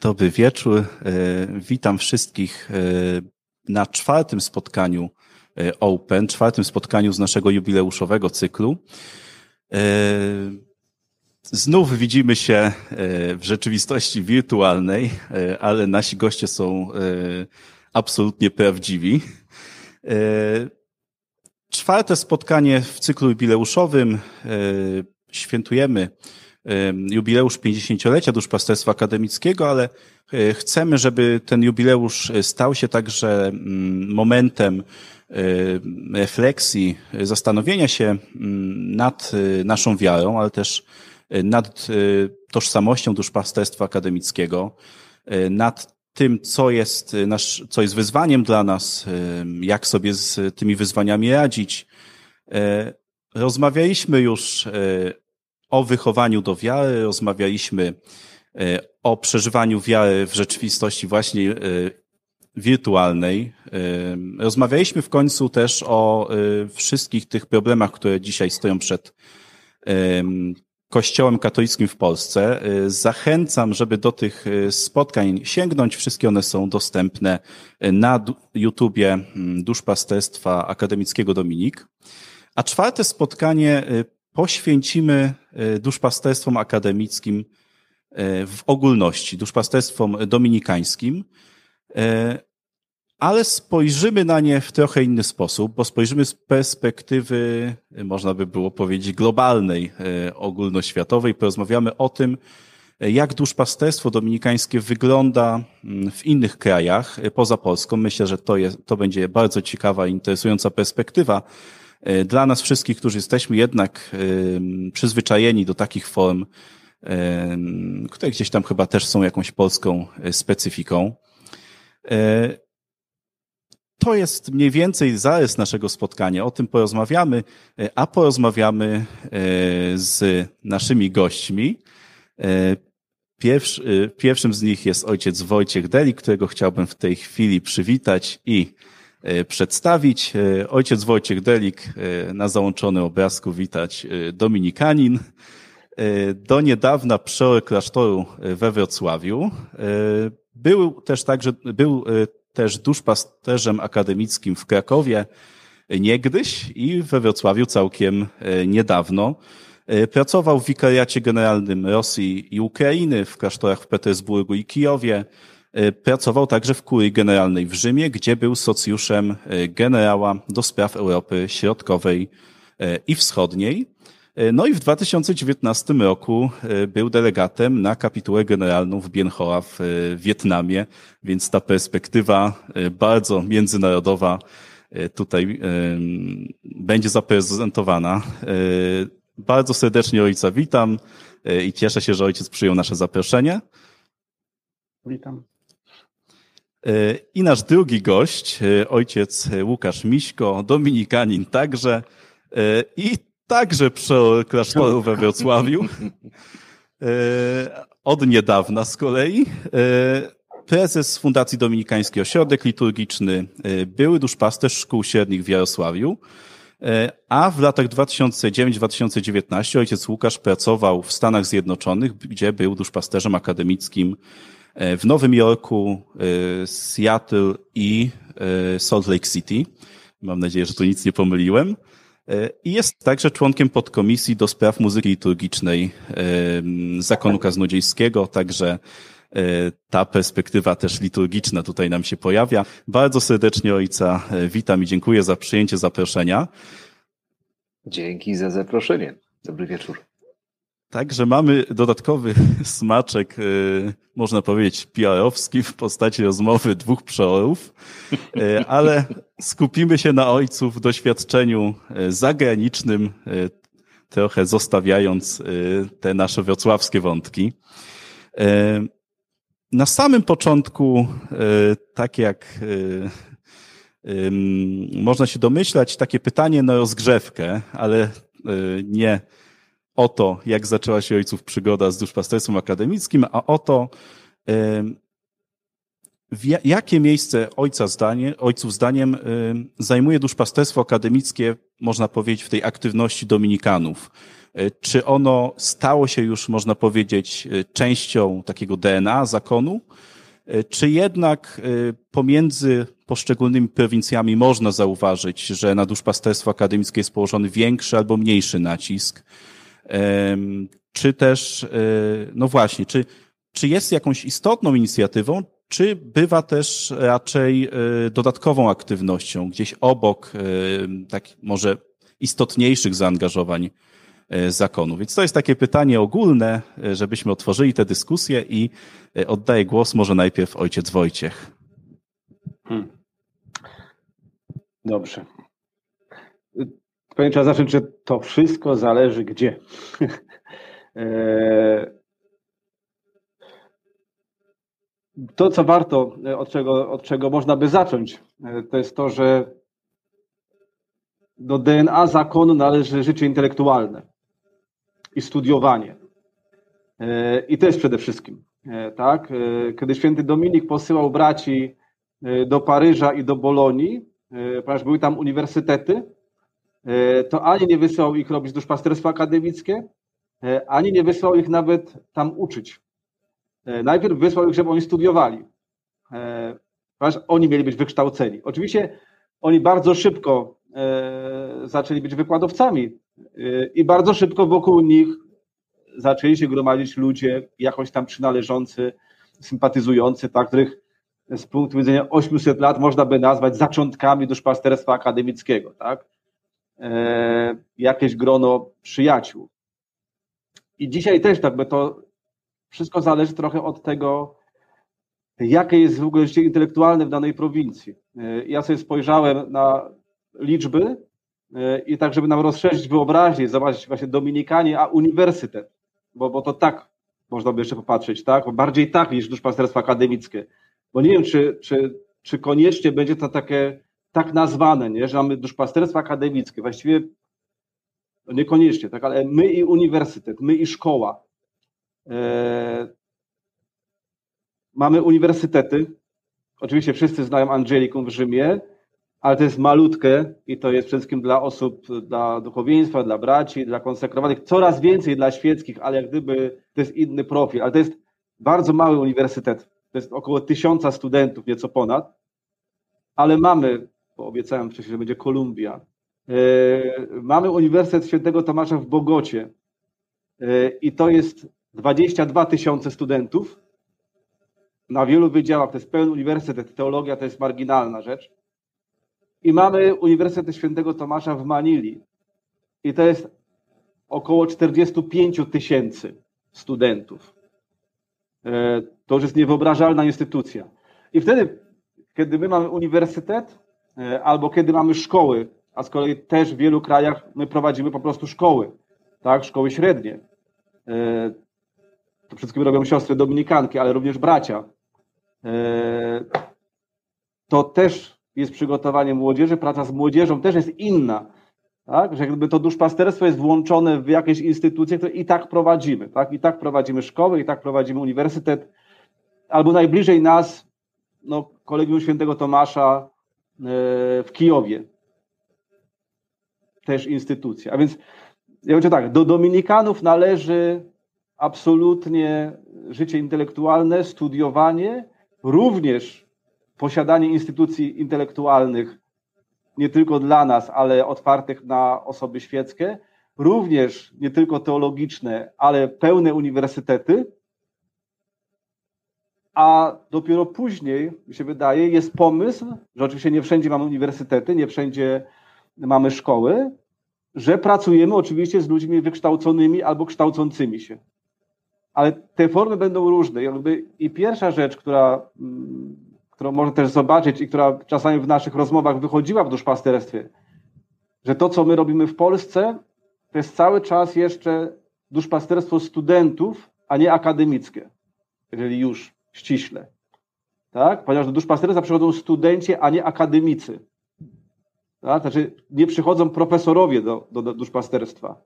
Dobry wieczór. E, witam wszystkich e, na czwartym spotkaniu e, Open, czwartym spotkaniu z naszego jubileuszowego cyklu. Znów widzimy się w rzeczywistości wirtualnej, ale nasi goście są absolutnie prawdziwi. Czwarte spotkanie w cyklu jubileuszowym świętujemy jubileusz 50-lecia duszpasterstwa akademickiego, ale e, chcemy, żeby ten jubileusz e, stał się także mm, momentem e, refleksji, zastanowienia się mm, nad naszą wiarą, ale też nad tożsamością duszpasterstwa akademickiego, nad tym, co jest, nasz, co jest wyzwaniem dla nas, jak sobie z tymi wyzwaniami radzić. Rozmawialiśmy już o wychowaniu do wiary, rozmawialiśmy e, o przeżywaniu wiary w rzeczywistości właśnie e, wirtualnej. E, rozmawialiśmy w końcu też o wszystkich tych problemach, które dzisiaj stoją przed Kościołem katolickim w Polsce. Zachęcam, żeby do tych spotkań sięgnąć. Wszystkie one są dostępne na YouTubie Duszpasterstwa Akademickiego Dominik. A czwarte spotkanie poświęcimy e, duszpasterstwom akademickim e, w ogólności, duszpasterstwom dominikańskim, e, ale spojrzymy na nie w trochę inny sposób, bo spojrzymy z perspektywy, można by było powiedzieć, globalnej, ogólnoświatowej. Porozmawiamy o tym, jak duszpasterstwo dominikańskie wygląda mm, w innych krajach poza Polską. Myślę, że to, jest, to będzie bardzo ciekawa interesująca perspektywa. E, dla nas wszystkich, którzy jesteśmy jednak przyzwyczajeni do takich form, które gdzieś tam chyba też są jakąś polską e, specyfiką. E, to jest mniej więcej zarys naszego spotkania. O tym porozmawiamy, a porozmawiamy z naszymi gośćmi. Pierwszy, pierwszym z nich jest ojciec Wojciech Deli, którego chciałbym w tej chwili przywitać i E, przedstawić. E, ojciec Wojciech Delik e, na załączonym obrazku witać dominikanin. Do niedawna przeor klasztoru we Wrocławiu. Był też także, był też duszpasterzem akademickim w Krakowie niegdyś i we Wrocławiu całkiem niedawno. Pracował w wikariacie generalnym Rosji i Ukrainy, w klasztorach w Petersburgu i Kijowie. E, pracował także w kurii generalnej w Rzymie, gdzie był socjuszem e, generała do spraw Europy Środkowej e, i Wschodniej. No i w 2019 roku był delegatem na kapitułę generalną w Bien Hoa w Wietnamie, więc ta perspektywa bardzo międzynarodowa tutaj będzie zaprezentowana. Bardzo serdecznie ojca witam i cieszę się, że ojciec przyjął nasze zaproszenie. Witam. E, I nasz drugi gość, e, ojciec Łukasz Miśko, dominikanin także e, i także przeor klasztoru we Wrocławiu. Od niedawna z kolei. Prezes Fundacji Dominikańskiej Ośrodek Liturgiczny, były duszpasterz szkół średnich w Jarosławiu, a w latach 2009-2019 ojciec Łukasz pracował w Stanach Zjednoczonych, gdzie był duszpasterzem akademickim w Nowym Jorku, e, Seattle i e, Salt Lake City. Mam nadzieję, że tu nic nie pomyliłem. I jest także członkiem podkomisji do spraw muzyki liturgicznej Zakonu Kaznodziejskiego, także ta perspektywa też liturgiczna tutaj nam się pojawia. Bardzo serdecznie Ojca witam i dziękuję za przyjęcie zaproszenia. Dzięki za zaproszenie. Dobry wieczór. Także mamy dodatkowy smaczek, y, można powiedzieć, PR-owski w postaci rozmowy dwóch przeorów, y, ale skupimy się na ojcu w doświadczeniu y, zagranicznym, trochę zostawiając te nasze wrocławskie wątki. Na samym początku, tak jak można się domyślać, takie pytanie na rozgrzewkę, ale nie o to, jak zaczęła się ojców przygoda z duszpasterstwem akademickim, a o to, jakie miejsce ojca zdanie, ojców zdaniem zajmuje duszpasterstwo akademickie można powiedzieć, w tej aktywności dominikanów. Czy ono stało się już, można powiedzieć, częścią takiego DNA zakonu, czy jednak pomiędzy poszczególnymi prowincjami można zauważyć, że na duszpasterstwo akademickie jest położony większy albo mniejszy nacisk? Czy też, no właśnie, czy, czy jest jakąś istotną inicjatywą, czy bywa też raczej e, dodatkową aktywnością, gdzieś obok e, tak może istotniejszych zaangażowań e, zakonu? Więc to jest takie pytanie ogólne, żebyśmy otworzyli tę dyskusję i oddaję głos może najpierw ojciec Wojciech. Hmm. Dobrze. Powiem, trzeba zacząć, że to wszystko zależy gdzie. to, co warto, e, od czego, od czego można by zacząć, e, to jest to, że do DNA zakonu należy życie intelektualne i studiowanie. E, I to jest przede wszystkim. Tak? Kiedy święty Dominik posyłał braci do Paryża i do Bolonii, ponieważ były tam uniwersytety, to ani nie wysłał ich robić duszpasterstwo akademickie, ani nie wysłał ich nawet tam uczyć. E, najpierw wysłał ich, żeby oni studiowali, e, ponieważ oni mieli być wykształceni. Oczywiście oni bardzo szybko e, zaczęli być wykładowcami i bardzo szybko wokół nich zaczęli się gromadzić ludzie jakoś tam przynależący, sympatyzujący, tak, których z punktu widzenia 800 lat można by nazwać zaczątkami duszpasterstwa akademickiego, tak? Jakieś grono przyjaciół. I dzisiaj też tak by to wszystko zależy trochę od tego, jakie jest w ogóle życie intelektualne w danej prowincji. E, ja sobie spojrzałem na liczby e, i tak, żeby nam rozszerzyć wyobraźnię, zobaczyć właśnie Dominikanie, a uniwersytet, bo, bo to tak można by jeszcze popatrzeć, tak? Bardziej tak niż duszpasterstwo akademickie. Bo nie wiem, czy, czy, czy koniecznie będzie to takie tak nazwane, nie? że mamy duszpasterstwo akademickie. Właściwie no niekoniecznie, tak, ale my i uniwersytet, my i szkoła. E, mamy uniwersytety. Oczywiście wszyscy znają Angelikum w Rzymie, ale to jest malutkie i to jest przede wszystkim dla osób, dla duchowieństwa, dla braci, dla konsekrowanych, coraz więcej dla świeckich, ale jak gdyby to jest inny profil, ale to jest bardzo mały uniwersytet. To jest około tysiąca studentów, nieco ponad, ale mamy, bo obiecałem wcześniej, że będzie Kolumbia. Yy, mamy Uniwersytet Świętego Tomasza w Bogocie yy, i to jest 22 tysiące studentów na wielu wydziałach, to jest pełen uniwersytet, teologia to jest marginalna rzecz. I mamy Uniwersytet Świętego Tomasza w Manili. I to jest około 45 tysięcy studentów. E, to już jest niewyobrażalna instytucja. I wtedy, kiedy my mamy uniwersytet, e, albo kiedy mamy szkoły, a z kolei też w wielu krajach my prowadzimy po prostu szkoły, tak, szkoły średnie. E, to wszystkim robią siostry dominikanki, ale również bracia. E, to też jest przygotowanie młodzieży, praca z młodzieżą też jest inna. Tak? Że jakby to duszpasterstwo jest włączone w jakieś instytucje, które i tak prowadzimy. Tak? I tak prowadzimy szkoły, i tak prowadzimy uniwersytet. Albo najbliżej nas, no, Kolegium Świętego Tomasza e, w Kijowie. Też instytucja. A więc ja mówię tak, do Dominikanów należy absolutnie życie intelektualne, studiowanie, również posiadanie instytucji intelektualnych, nie tylko dla nas, ale otwartych na osoby świeckie, również nie tylko teologiczne, ale pełne uniwersytety, a dopiero później, mi się wydaje, jest pomysł, że oczywiście nie wszędzie mamy uniwersytety, nie wszędzie mamy szkoły, że pracujemy oczywiście z ludźmi wykształconymi albo kształcącymi się ale te formy będą różne. Jakby I pierwsza rzecz, która, mm, którą można też zobaczyć i która czasami w naszych rozmowach wychodziła w duszpasterstwie, że to, co my robimy w Polsce, to jest cały czas jeszcze duszpasterstwo studentów, a nie akademickie, jeżeli już ściśle. Tak? Ponieważ do duszpasterstwa przychodzą studenci, a nie akademicy. Tak? Znaczy, nie przychodzą profesorowie do, do, do duszpasterstwa.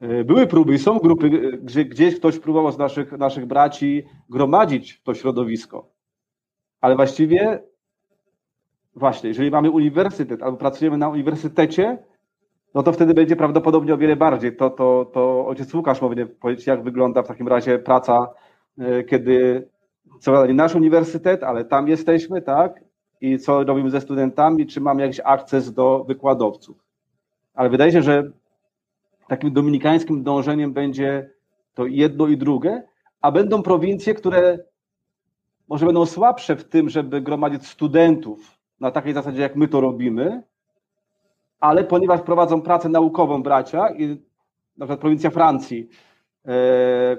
E, były próby i są grupy, e, gdzie gdzieś ktoś próbował z naszych, naszych braci gromadzić to środowisko. Ale właściwie, właśnie, jeżeli mamy uniwersytet albo pracujemy na uniwersytecie, no to wtedy będzie prawdopodobnie o wiele bardziej. To, to, to ojciec Łukasz powinien powiedzieć, jak wygląda w takim razie praca, kiedy co nie nasz uniwersytet, ale tam jesteśmy, tak? I co robimy ze studentami, czy mamy jakiś akces do wykładowców. Ale wydaje się, że takim dominikańskim dążeniem będzie to jedno i drugie, a będą prowincje, które może będą słabsze w tym, żeby gromadzić studentów na takiej zasadzie, jak my to robimy, ale ponieważ prowadzą pracę naukową bracia i na przykład prowincja Francji, e,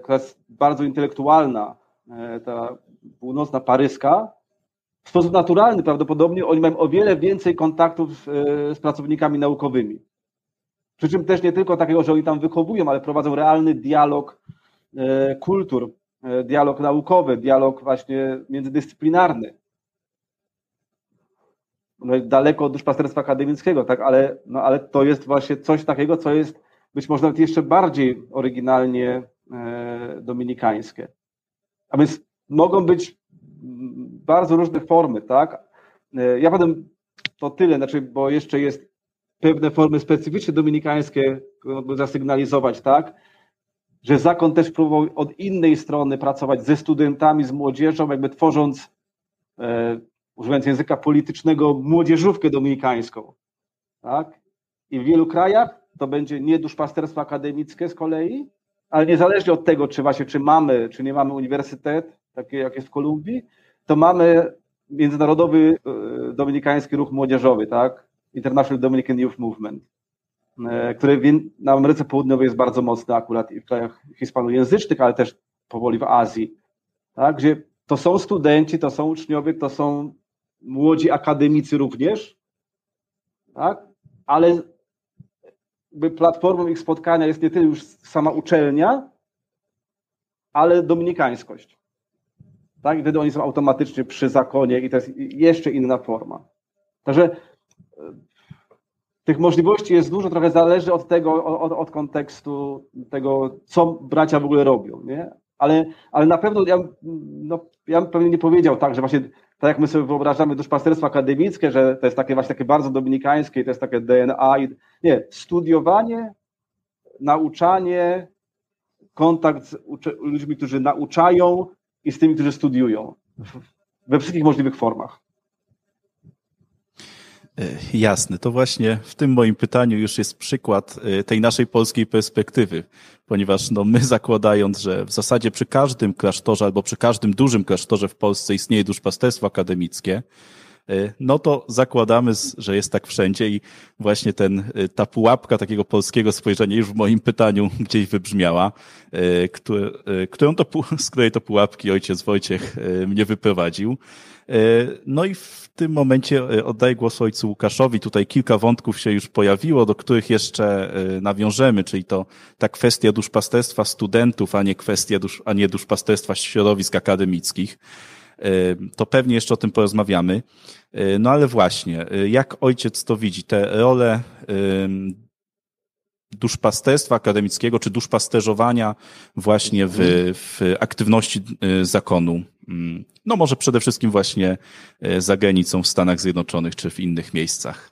która jest bardzo intelektualna, e, ta północna paryska, w sposób naturalny prawdopodobnie oni mają o wiele więcej kontaktów e, z pracownikami naukowymi. Przy czym też nie tylko takiego, że oni tam wychowują, ale prowadzą realny dialog e, kultur, e, dialog naukowy, dialog właśnie międzydyscyplinarny. No, daleko od duszpasterstwa akademickiego, tak, ale, no, ale to jest właśnie coś takiego, co jest być może nawet jeszcze bardziej oryginalnie e, dominikańskie. A więc mogą być bardzo różne formy, tak? Ja potem to tyle, znaczy, bo jeszcze jest pewne formy specyficznie dominikańskie zasygnalizować, tak? Że zakon też próbował od innej strony pracować ze studentami, z młodzieżą, jakby tworząc, e, używając języka politycznego, młodzieżówkę dominikańską. Tak? I w wielu krajach to będzie nie duszpasterstwo akademickie z kolei, ale niezależnie od tego, czy właśnie, czy mamy, czy nie mamy uniwersytet, taki jak jest w Kolumbii, to mamy międzynarodowy e, dominikański ruch młodzieżowy, tak? International Dominican Youth Movement, e, który na Ameryce Południowej jest bardzo mocny akurat i w krajach hispanojęzycznych, ale też powoli w Azji, tak? gdzie to są studenci, to są uczniowie, to są młodzi akademicy również, tak? ale platformą ich spotkania jest nie tyle już sama uczelnia, ale dominikańskość. Tak? Wtedy oni są automatycznie przy zakonie i to jest jeszcze inna forma. Także tych możliwości jest dużo, trochę zależy od tego, od, od kontekstu tego, co bracia w ogóle robią, nie? Ale, ale na pewno ja, no, ja bym pewnie nie powiedział tak, że właśnie tak jak my sobie wyobrażamy duszpasterstwo akademickie, że to jest takie właśnie takie bardzo dominikańskie i to jest takie DNA. I, nie, studiowanie, nauczanie, kontakt z ludźmi, którzy nauczają i z tymi, którzy studiują. We wszystkich możliwych formach. E, jasne, to właśnie w tym moim pytaniu już jest przykład e, tej naszej polskiej perspektywy, ponieważ no, my zakładając, że w zasadzie przy każdym klasztorze albo przy każdym dużym klasztorze w Polsce istnieje duszpasterstwo akademickie, no to zakładamy, że jest tak wszędzie i właśnie ten, ta pułapka takiego polskiego spojrzenia już w moim pytaniu gdzieś wybrzmiała, którą to, z której to pułapki ojciec Wojciech mnie wyprowadził. No i w tym momencie oddaję głos ojcu Łukaszowi. Tutaj kilka wątków się już pojawiło, do których jeszcze nawiążemy, czyli to ta kwestia duszpasterstwa studentów, a nie kwestia, dusz, a nie duszpasterstwa środowisk akademickich. E, to pewnie jeszcze o tym porozmawiamy. No ale właśnie, jak ojciec to widzi, te role duszpasterstwa akademickiego, czy duszpasterzowania właśnie w, w aktywności zakonu Mm, no może przede wszystkim właśnie za granicą w Stanach Zjednoczonych czy w innych miejscach.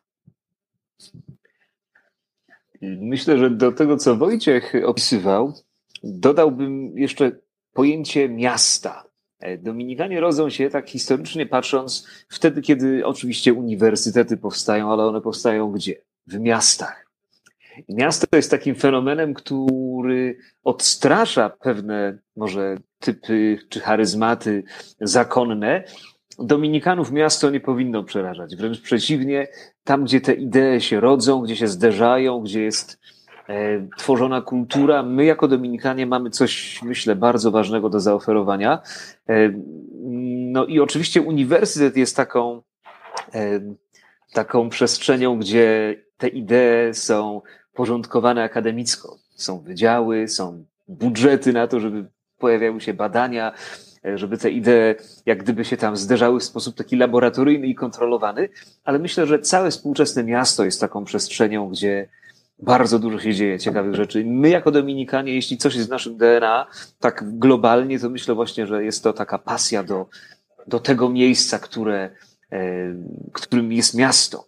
Myślę, że do tego, co Wojciech opisywał, dodałbym jeszcze pojęcie miasta. E, Dominikanie rodzą się, tak historycznie patrząc, wtedy, kiedy oczywiście uniwersytety powstają, ale one powstają gdzie? W miastach. Miasto jest takim fenomenem, który odstrasza pewne może typy czy charyzmaty zakonne. Dominikanów miasto nie powinno przerażać. Wręcz przeciwnie, tam gdzie te idee się rodzą, gdzie się zderzają, gdzie jest tworzona kultura, my jako Dominikanie mamy coś, myślę, bardzo ważnego do zaoferowania. E, no i oczywiście uniwersytet jest taką, e, taką przestrzenią, gdzie te idee są porządkowane akademicko. Są wydziały, są budżety na to, żeby pojawiały się badania, e, żeby te idee jak gdyby się tam zderzały w sposób taki laboratoryjny i kontrolowany, ale myślę, że całe współczesne miasto jest taką przestrzenią, gdzie bardzo dużo się dzieje ciekawych rzeczy. My jako Dominikanie, jeśli coś jest w naszym DNA, tak globalnie, to myślę właśnie, że jest to taka pasja do, do tego miejsca, które, e, którym jest miasto.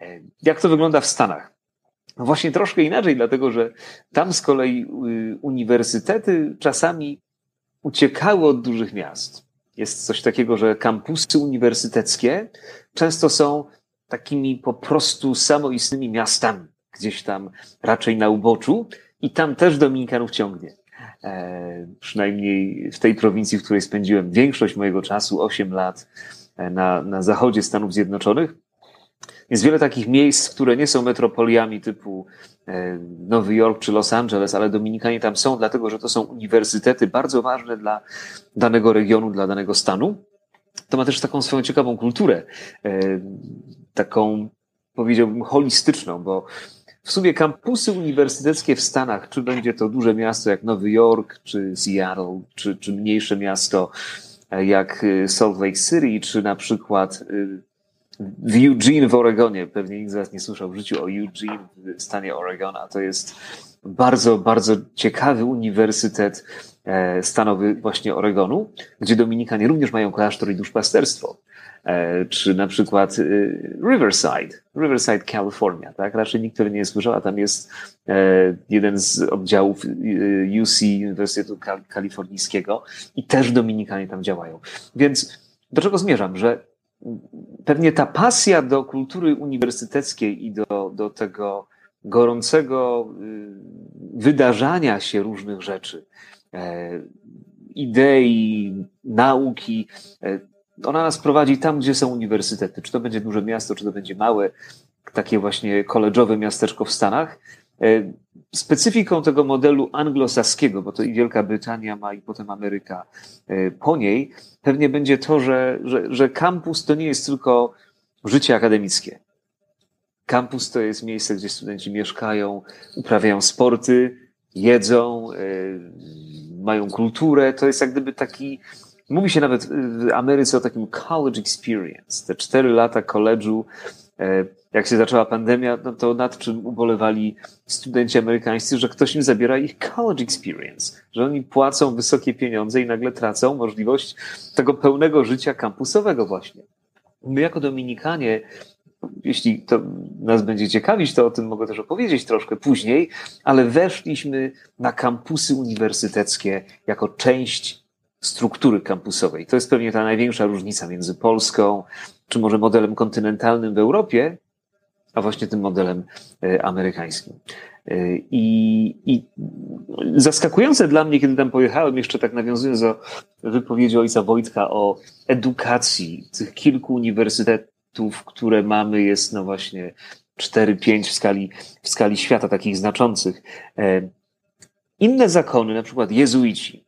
E, jak to wygląda w Stanach? No właśnie troszkę inaczej, dlatego że tam z kolei y, uniwersytety czasami uciekały od dużych miast. Jest coś takiego, że kampusy uniwersyteckie często są takimi po prostu samoistnymi miastami, gdzieś tam raczej na uboczu i tam też Dominikanów ciągnie. E, przynajmniej w tej prowincji, w której spędziłem większość mojego czasu, 8 lat e, na, na zachodzie Stanów Zjednoczonych, jest wiele takich miejsc, które nie są metropoliami typu e, Nowy Jork czy Los Angeles, ale Dominikanie tam są, dlatego że to są uniwersytety bardzo ważne dla danego regionu, dla danego stanu. To ma też taką swoją ciekawą kulturę, e, taką powiedziałbym holistyczną, bo w sumie kampusy uniwersyteckie w Stanach, czy będzie to duże miasto jak Nowy Jork, czy Seattle, czy, czy mniejsze miasto e, jak Salt Lake City, czy na przykład w Eugene w Oregonie. Pewnie nikt z Was nie słyszał w życiu o Eugene w stanie Oregona. To jest bardzo, bardzo ciekawy uniwersytet e, stanowy właśnie Oregonu, gdzie Dominikanie również mają klasztor i duszpasterstwo. E, czy na przykład e, Riverside, Riverside, California, tak? Raczej nikt nie nie słyszał, a tam jest jeden z oddziałów UC, Uniwersytetu Kalifornijskiego i też Dominikanie tam działają. Więc do czego zmierzam, że pewnie ta pasja do kultury uniwersyteckiej i do, do tego gorącego y, wydarzania się różnych rzeczy, e, idei, nauki, e, ona nas prowadzi tam, gdzie są uniwersytety. Czy to będzie duże miasto, czy to będzie małe, takie właśnie koleżowe miasteczko w Stanach. E, specyfiką tego modelu anglosaskiego, bo to i Wielka Brytania ma, i potem Ameryka e, po niej, pewnie będzie to, że, że, że kampus to nie jest tylko życie akademickie. Kampus to jest miejsce, gdzie studenci mieszkają, uprawiają sporty, jedzą, e, mają kulturę. To jest jak gdyby taki, mówi się nawet w Ameryce o takim college experience. Te cztery lata koledżu jak się zaczęła pandemia, no to nad czym ubolewali studenci amerykańscy, że ktoś im zabiera ich college experience, że oni płacą wysokie pieniądze i nagle tracą możliwość tego pełnego życia kampusowego właśnie. My jako Dominikanie, jeśli to nas będzie ciekawić, to o tym mogę też opowiedzieć troszkę później, ale weszliśmy na kampusy uniwersyteckie jako część struktury kampusowej. To jest pewnie ta największa różnica między Polską, czy może modelem kontynentalnym w Europie, a właśnie tym modelem e, amerykańskim. E, I, I zaskakujące dla mnie, kiedy tam pojechałem, jeszcze tak nawiązując do wypowiedzi ojca Wojtka o edukacji tych kilku uniwersytetów, które mamy, jest no właśnie 4-5 w skali, w skali świata, takich znaczących. E, inne zakony, na przykład jezuici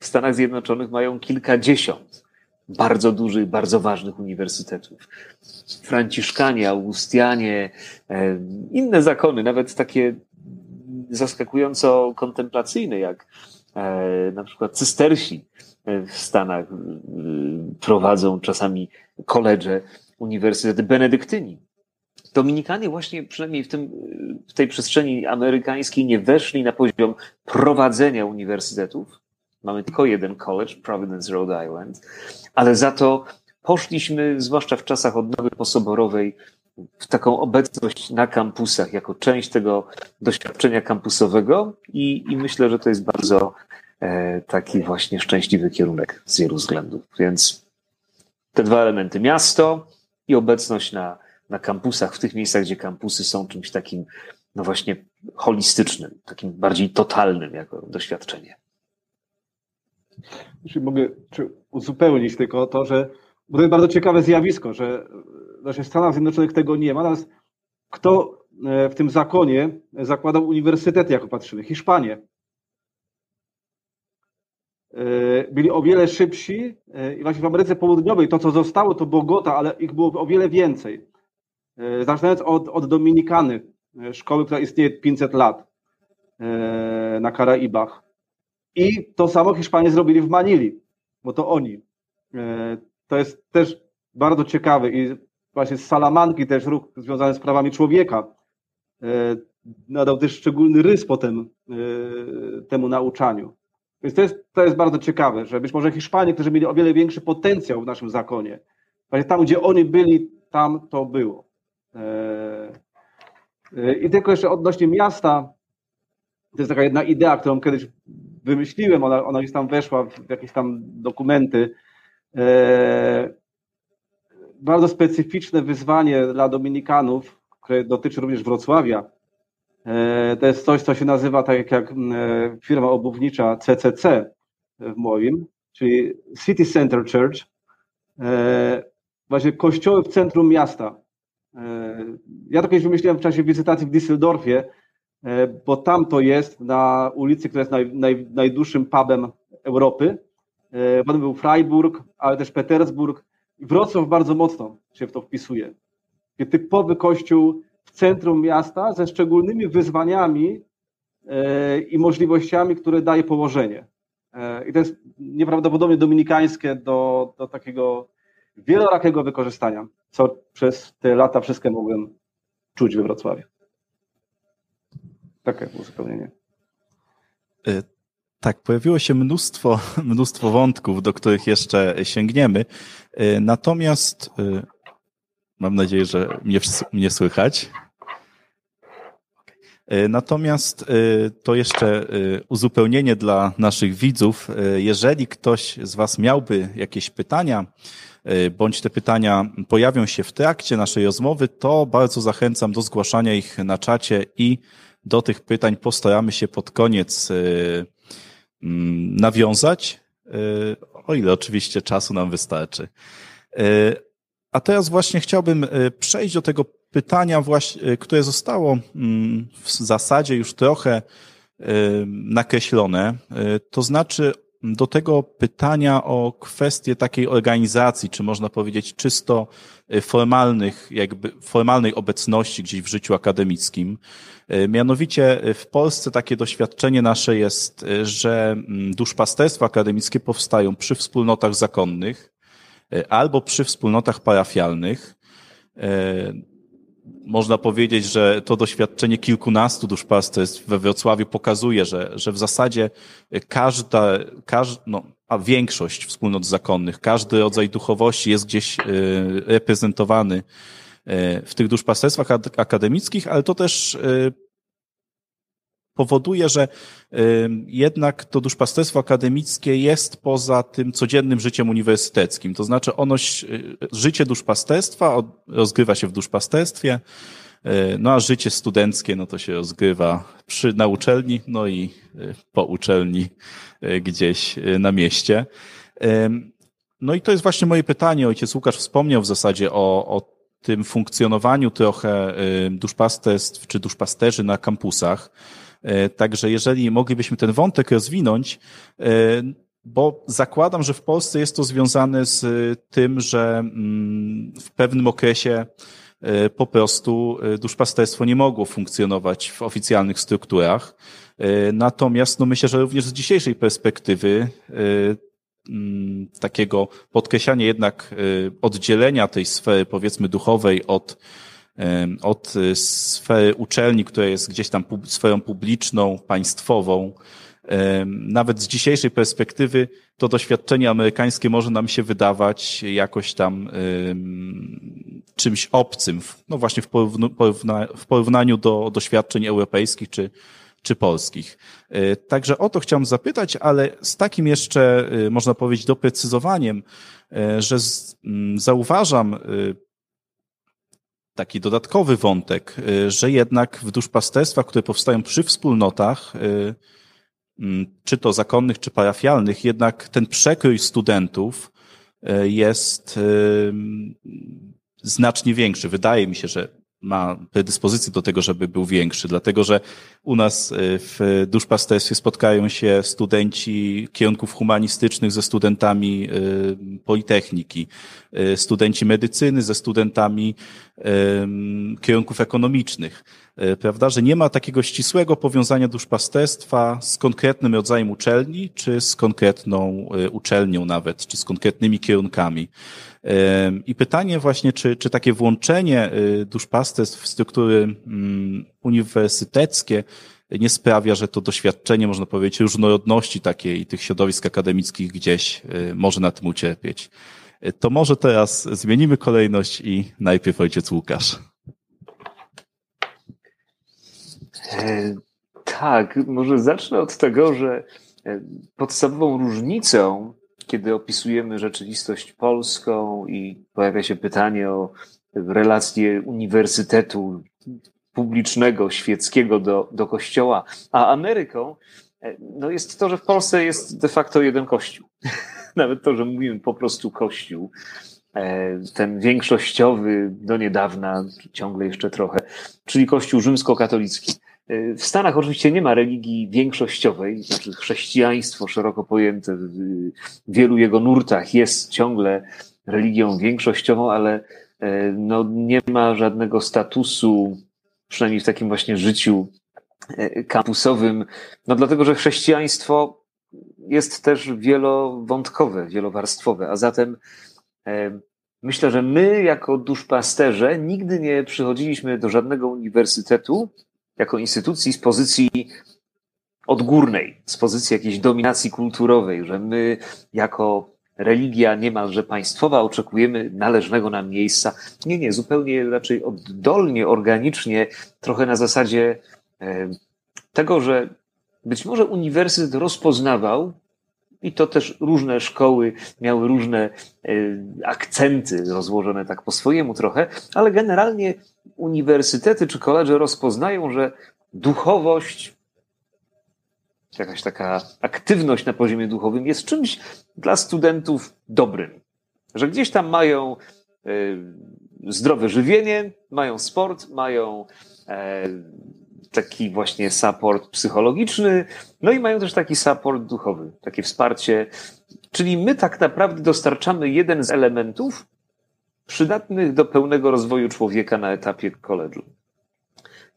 w Stanach Zjednoczonych mają kilkadziesiąt bardzo dużych, bardzo ważnych uniwersytetów. Franciszkanie, Augustianie, e, inne zakony, nawet takie zaskakująco kontemplacyjne, jak e, na przykład cystersi w Stanach prowadzą czasami koledże, uniwersytety benedyktyni. Dominikanie właśnie przynajmniej w, tym, w tej przestrzeni amerykańskiej nie weszli na poziom prowadzenia uniwersytetów. Mamy tylko jeden college, Providence, Rhode Island, ale za to poszliśmy, zwłaszcza w czasach odnowy posoborowej, w taką obecność na kampusach, jako część tego doświadczenia kampusowego i, i myślę, że to jest bardzo e, taki właśnie szczęśliwy kierunek z wielu względów. Więc te dwa elementy, miasto i obecność na, na kampusach, w tych miejscach, gdzie kampusy są czymś takim, no właśnie holistycznym, takim bardziej totalnym jako doświadczenie. Jeśli mogę uzupełnić tylko to, że bo to jest bardzo ciekawe zjawisko, że w Stanach Zjednoczonych tego nie ma. Natomiast kto e, w tym zakonie zakładał uniwersytety, jako patrzymy? Hiszpanie. E, byli o wiele szybsi e, i właśnie w Ameryce Południowej to, co zostało, to Bogota, ale ich było o wiele więcej. Zaczynając od, od Dominikany, szkoły, która istnieje 500 lat na Karaibach. I to samo Hiszpanie zrobili w Manili, bo to oni. E, to jest też bardzo ciekawe i właśnie z Salamanki też ruch związany z prawami człowieka e, nadał też szczególny rys potem e, temu nauczaniu. Więc to jest, to jest bardzo ciekawe, że być może Hiszpanie, którzy mieli o wiele większy potencjał w naszym zakonie, tam, gdzie oni byli, tam to było. I tylko jeszcze odnośnie miasta, to jest taka jedna idea, którą kiedyś wymyśliłem, ona, ona tam weszła w jakieś tam dokumenty. E, bardzo specyficzne wyzwanie dla Dominikanów, które dotyczy również Wrocławia. E, to jest coś, co się nazywa tak jak firma obuwnicza CCC w moim, czyli City Center Church. Właśnie kościoły w centrum miasta. Ja to kiedyś wymyśliłem w czasie wizytacji w Düsseldorfie, E, bo tam to jest na ulicy, która jest naj, naj, najdłuższym pubem Europy. E, potem był Freiburg, ale też Petersburg. Wrocław bardzo mocno się w to wpisuje. Typowy kościół centrum miasta ze szczególnymi wyzwaniami e, i możliwościami, które daje położenie. I to jest nieprawdopodobnie dominikańskie do, do takiego wielorakiego wykorzystania, co przez te lata wszystkie mogłem czuć we Wrocławiu. Takie uzupełnienie. Y, tak, pojawiło się mnóstwo, mnóstwo wątków, do których jeszcze sięgniemy. Natomiast mam nadzieję, że mnie, mnie słychać. Natomiast to jeszcze uzupełnienie dla naszych widzów. Jeżeli ktoś z Was miałby jakieś pytania, bądź te pytania pojawią się w trakcie naszej rozmowy, to bardzo zachęcam do zgłaszania ich na czacie i do tych pytań postaramy się pod koniec nawiązać, o ile oczywiście czasu nam wystarczy. A teraz właśnie chciałbym przejść do tego pytania, właśnie, które zostało mm, w zasadzie już trochę nakreślone. To znaczy do tego pytania o kwestię takiej organizacji, czy można powiedzieć czysto formalnych, jakby formalnej obecności gdzieś w życiu akademickim. E, mianowicie w Polsce takie doświadczenie nasze jest, e, że mm, duszpasterstwa akademickie powstają przy wspólnotach zakonnych e, albo przy wspólnotach parafialnych. Można powiedzieć, że to doświadczenie kilkunastu duszpasterstw we Wrocławiu pokazuje, że, że w zasadzie każda, każda no, a większość wspólnot zakonnych, każdy rodzaj duchowości jest gdzieś reprezentowany E, w tych duszpasterstwach akademickich, ale to też e, powoduje, że jednak to duszpasterstwo akademickie jest poza tym codziennym życiem uniwersyteckim. To znaczy ono, życie duszpasterstwa rozgrywa się w duszpasterstwie, no a życie studenckie, no to się rozgrywa przy, na uczelni, no i po uczelni gdzieś na mieście. No i to jest właśnie moje pytanie. Ojciec Łukasz wspomniał w zasadzie o, o tym funkcjonowaniu trochę y, duszpasterstw czy duszpasterzy na kampusach. Y, także jeżeli moglibyśmy ten wątek rozwinąć, y, bo zakładam, że w Polsce jest to związane z tym, że mm, w pewnym okresie po prostu duszpasterstwo nie mogło funkcjonować w oficjalnych strukturach. Natomiast no myślę, że również z dzisiejszej perspektywy Mm, takiego podkreślania jednak oddzielenia tej sfery, powiedzmy, duchowej od, od y, sfery uczelni, która jest gdzieś tam sferą publiczną, państwową. Nawet z dzisiejszej perspektywy to doświadczenie amerykańskie może nam się wydawać jakoś tam czymś obcym, no właśnie w porównaniu do doświadczeń europejskich czy, czy polskich. E, także o to chciałem zapytać, ale z takim jeszcze, e, można powiedzieć, doprecyzowaniem, e, że zauważam taki dodatkowy wątek, że jednak w duszpasterstwach, które powstają przy wspólnotach, czy to zakonnych, czy parafialnych, jednak ten przekrój studentów jest znacznie większy. Wydaje mi się, że ma predyspozycję do tego, żeby był większy, dlatego że u nas e, w duszpasterstwie spotkają się studenci kierunków humanistycznych ze studentami e, politechniki, e, studenci medycyny ze studentami kierunków ekonomicznych. Prawda, że nie ma takiego ścisłego powiązania duszpasterstwa z konkretnym rodzajem uczelni, czy z konkretną uczelnią nawet, czy z konkretnymi kierunkami. I pytanie właśnie, czy, czy takie włączenie duszpasterstw w struktury mm, uniwersyteckie nie sprawia, że to doświadczenie, można powiedzieć, różnorodności takiej tych środowisk akademickich gdzieś może na tym ucierpieć. To może teraz zmienimy kolejność i najpierw ojciec Łukasz. E, tak, może zacznę od tego, że e, podstawową różnicą, kiedy opisujemy rzeczywistość polską i pojawia się pytanie o relacje uniwersytetu publicznego, świeckiego do, do kościoła, a Ameryką, e, no jest to, że w Polsce jest de facto jeden kościół. Nawet to, że mówimy po prostu kościół, e, ten większościowy do niedawna, ciągle jeszcze trochę, czyli kościół rzymskokatolicki. E, w Stanach oczywiście nie ma religii większościowej, znaczy chrześcijaństwo szeroko pojęte w wielu jego nurtach jest ciągle religią większościową, ale no, nie ma żadnego statusu przynajmniej w takim właśnie życiu e, kampusowym, no dlatego, że chrześcijaństwo jest też wielowątkowe, wielowarstwowe, a zatem myślę, że my jako duszpasterze nigdy nie przychodziliśmy do żadnego uniwersytetu jako instytucji z pozycji odgórnej, z pozycji jakiejś dominacji kulturowej, że my jako religia niemalże państwowa, oczekujemy należnego nam miejsca. Nie, nie, zupełnie raczej oddolnie, organicznie, trochę na zasadzie e, tego, że być może uniwersytet rozpoznawał, i to też różne szkoły miały różne e, akcenty rozłożone tak po swojemu trochę, ale generalnie uniwersytety czy koledże rozpoznają, że duchowość jakaś taka aktywność na poziomie duchowym jest czymś dla studentów dobrym. Że gdzieś tam mają y, zdrowe żywienie, mają sport, mają e, taki właśnie support psychologiczny, no i mają też taki support duchowy, takie wsparcie. Czyli my tak naprawdę dostarczamy jeden z elementów przydatnych do pełnego rozwoju człowieka na etapie koledżu.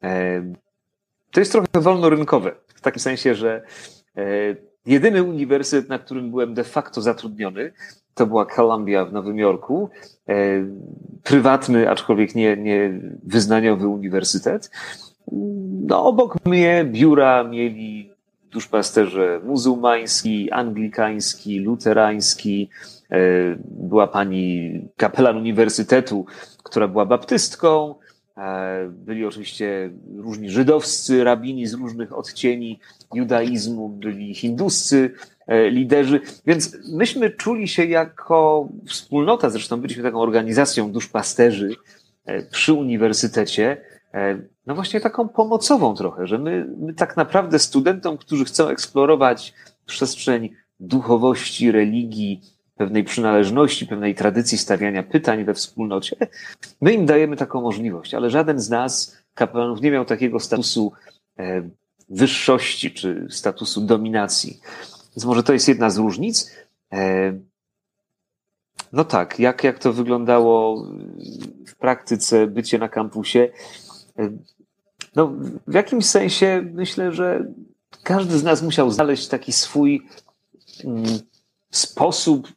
E, to jest trochę wolnorynkowe w takim sensie, że e, jedyny uniwersytet, na którym byłem de facto zatrudniony, to była Columbia w Nowym Jorku. E, prywatny, aczkolwiek nie, nie wyznaniowy uniwersytet. No, obok mnie biura mieli duszpasterze muzułmański, anglikański, luterański. E, była pani kapelan uniwersytetu, która była baptystką. E, byli oczywiście różni żydowscy rabini z różnych odcieni judaizmu, byli hinduscy e, liderzy, więc myśmy czuli się jako wspólnota, zresztą byliśmy taką organizacją duszpasterzy przy uniwersytecie, no właśnie taką pomocową trochę, że my, my tak naprawdę studentom, którzy chcą eksplorować przestrzeń duchowości, religii, pewnej przynależności, pewnej tradycji stawiania pytań we wspólnocie, my im dajemy taką możliwość, ale żaden z nas, kapelanów, nie miał takiego statusu e, wyższości czy statusu dominacji. Więc może to jest jedna z różnic. E, no tak, jak, jak to wyglądało w praktyce bycie na kampusie? No, w jakimś sensie myślę, że każdy z nas musiał znaleźć taki swój mm, sposób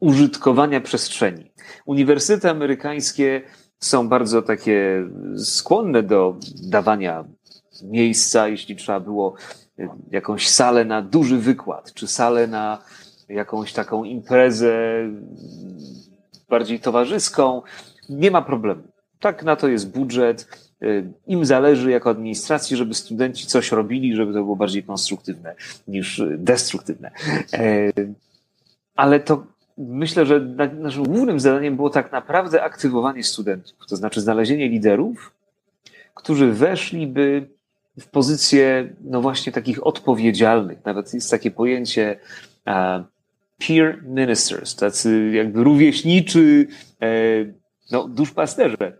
użytkowania przestrzeni. Uniwersytety amerykańskie są bardzo takie skłonne do dawania miejsca, jeśli trzeba było y, jakąś salę na duży wykład, czy salę na jakąś taką imprezę bardziej towarzyską. Nie ma problemu. Tak na to jest budżet. Y, Im zależy jako administracji, żeby studenci coś robili, żeby to było bardziej konstruktywne niż destruktywne. E, ale to myślę, że naszym głównym zadaniem było tak naprawdę aktywowanie studentów, to znaczy znalezienie liderów, którzy weszliby w pozycję, no właśnie takich odpowiedzialnych. Nawet jest takie pojęcie uh, peer ministers, tacy jakby rówieśniczy, e, no, duszpasterze, e,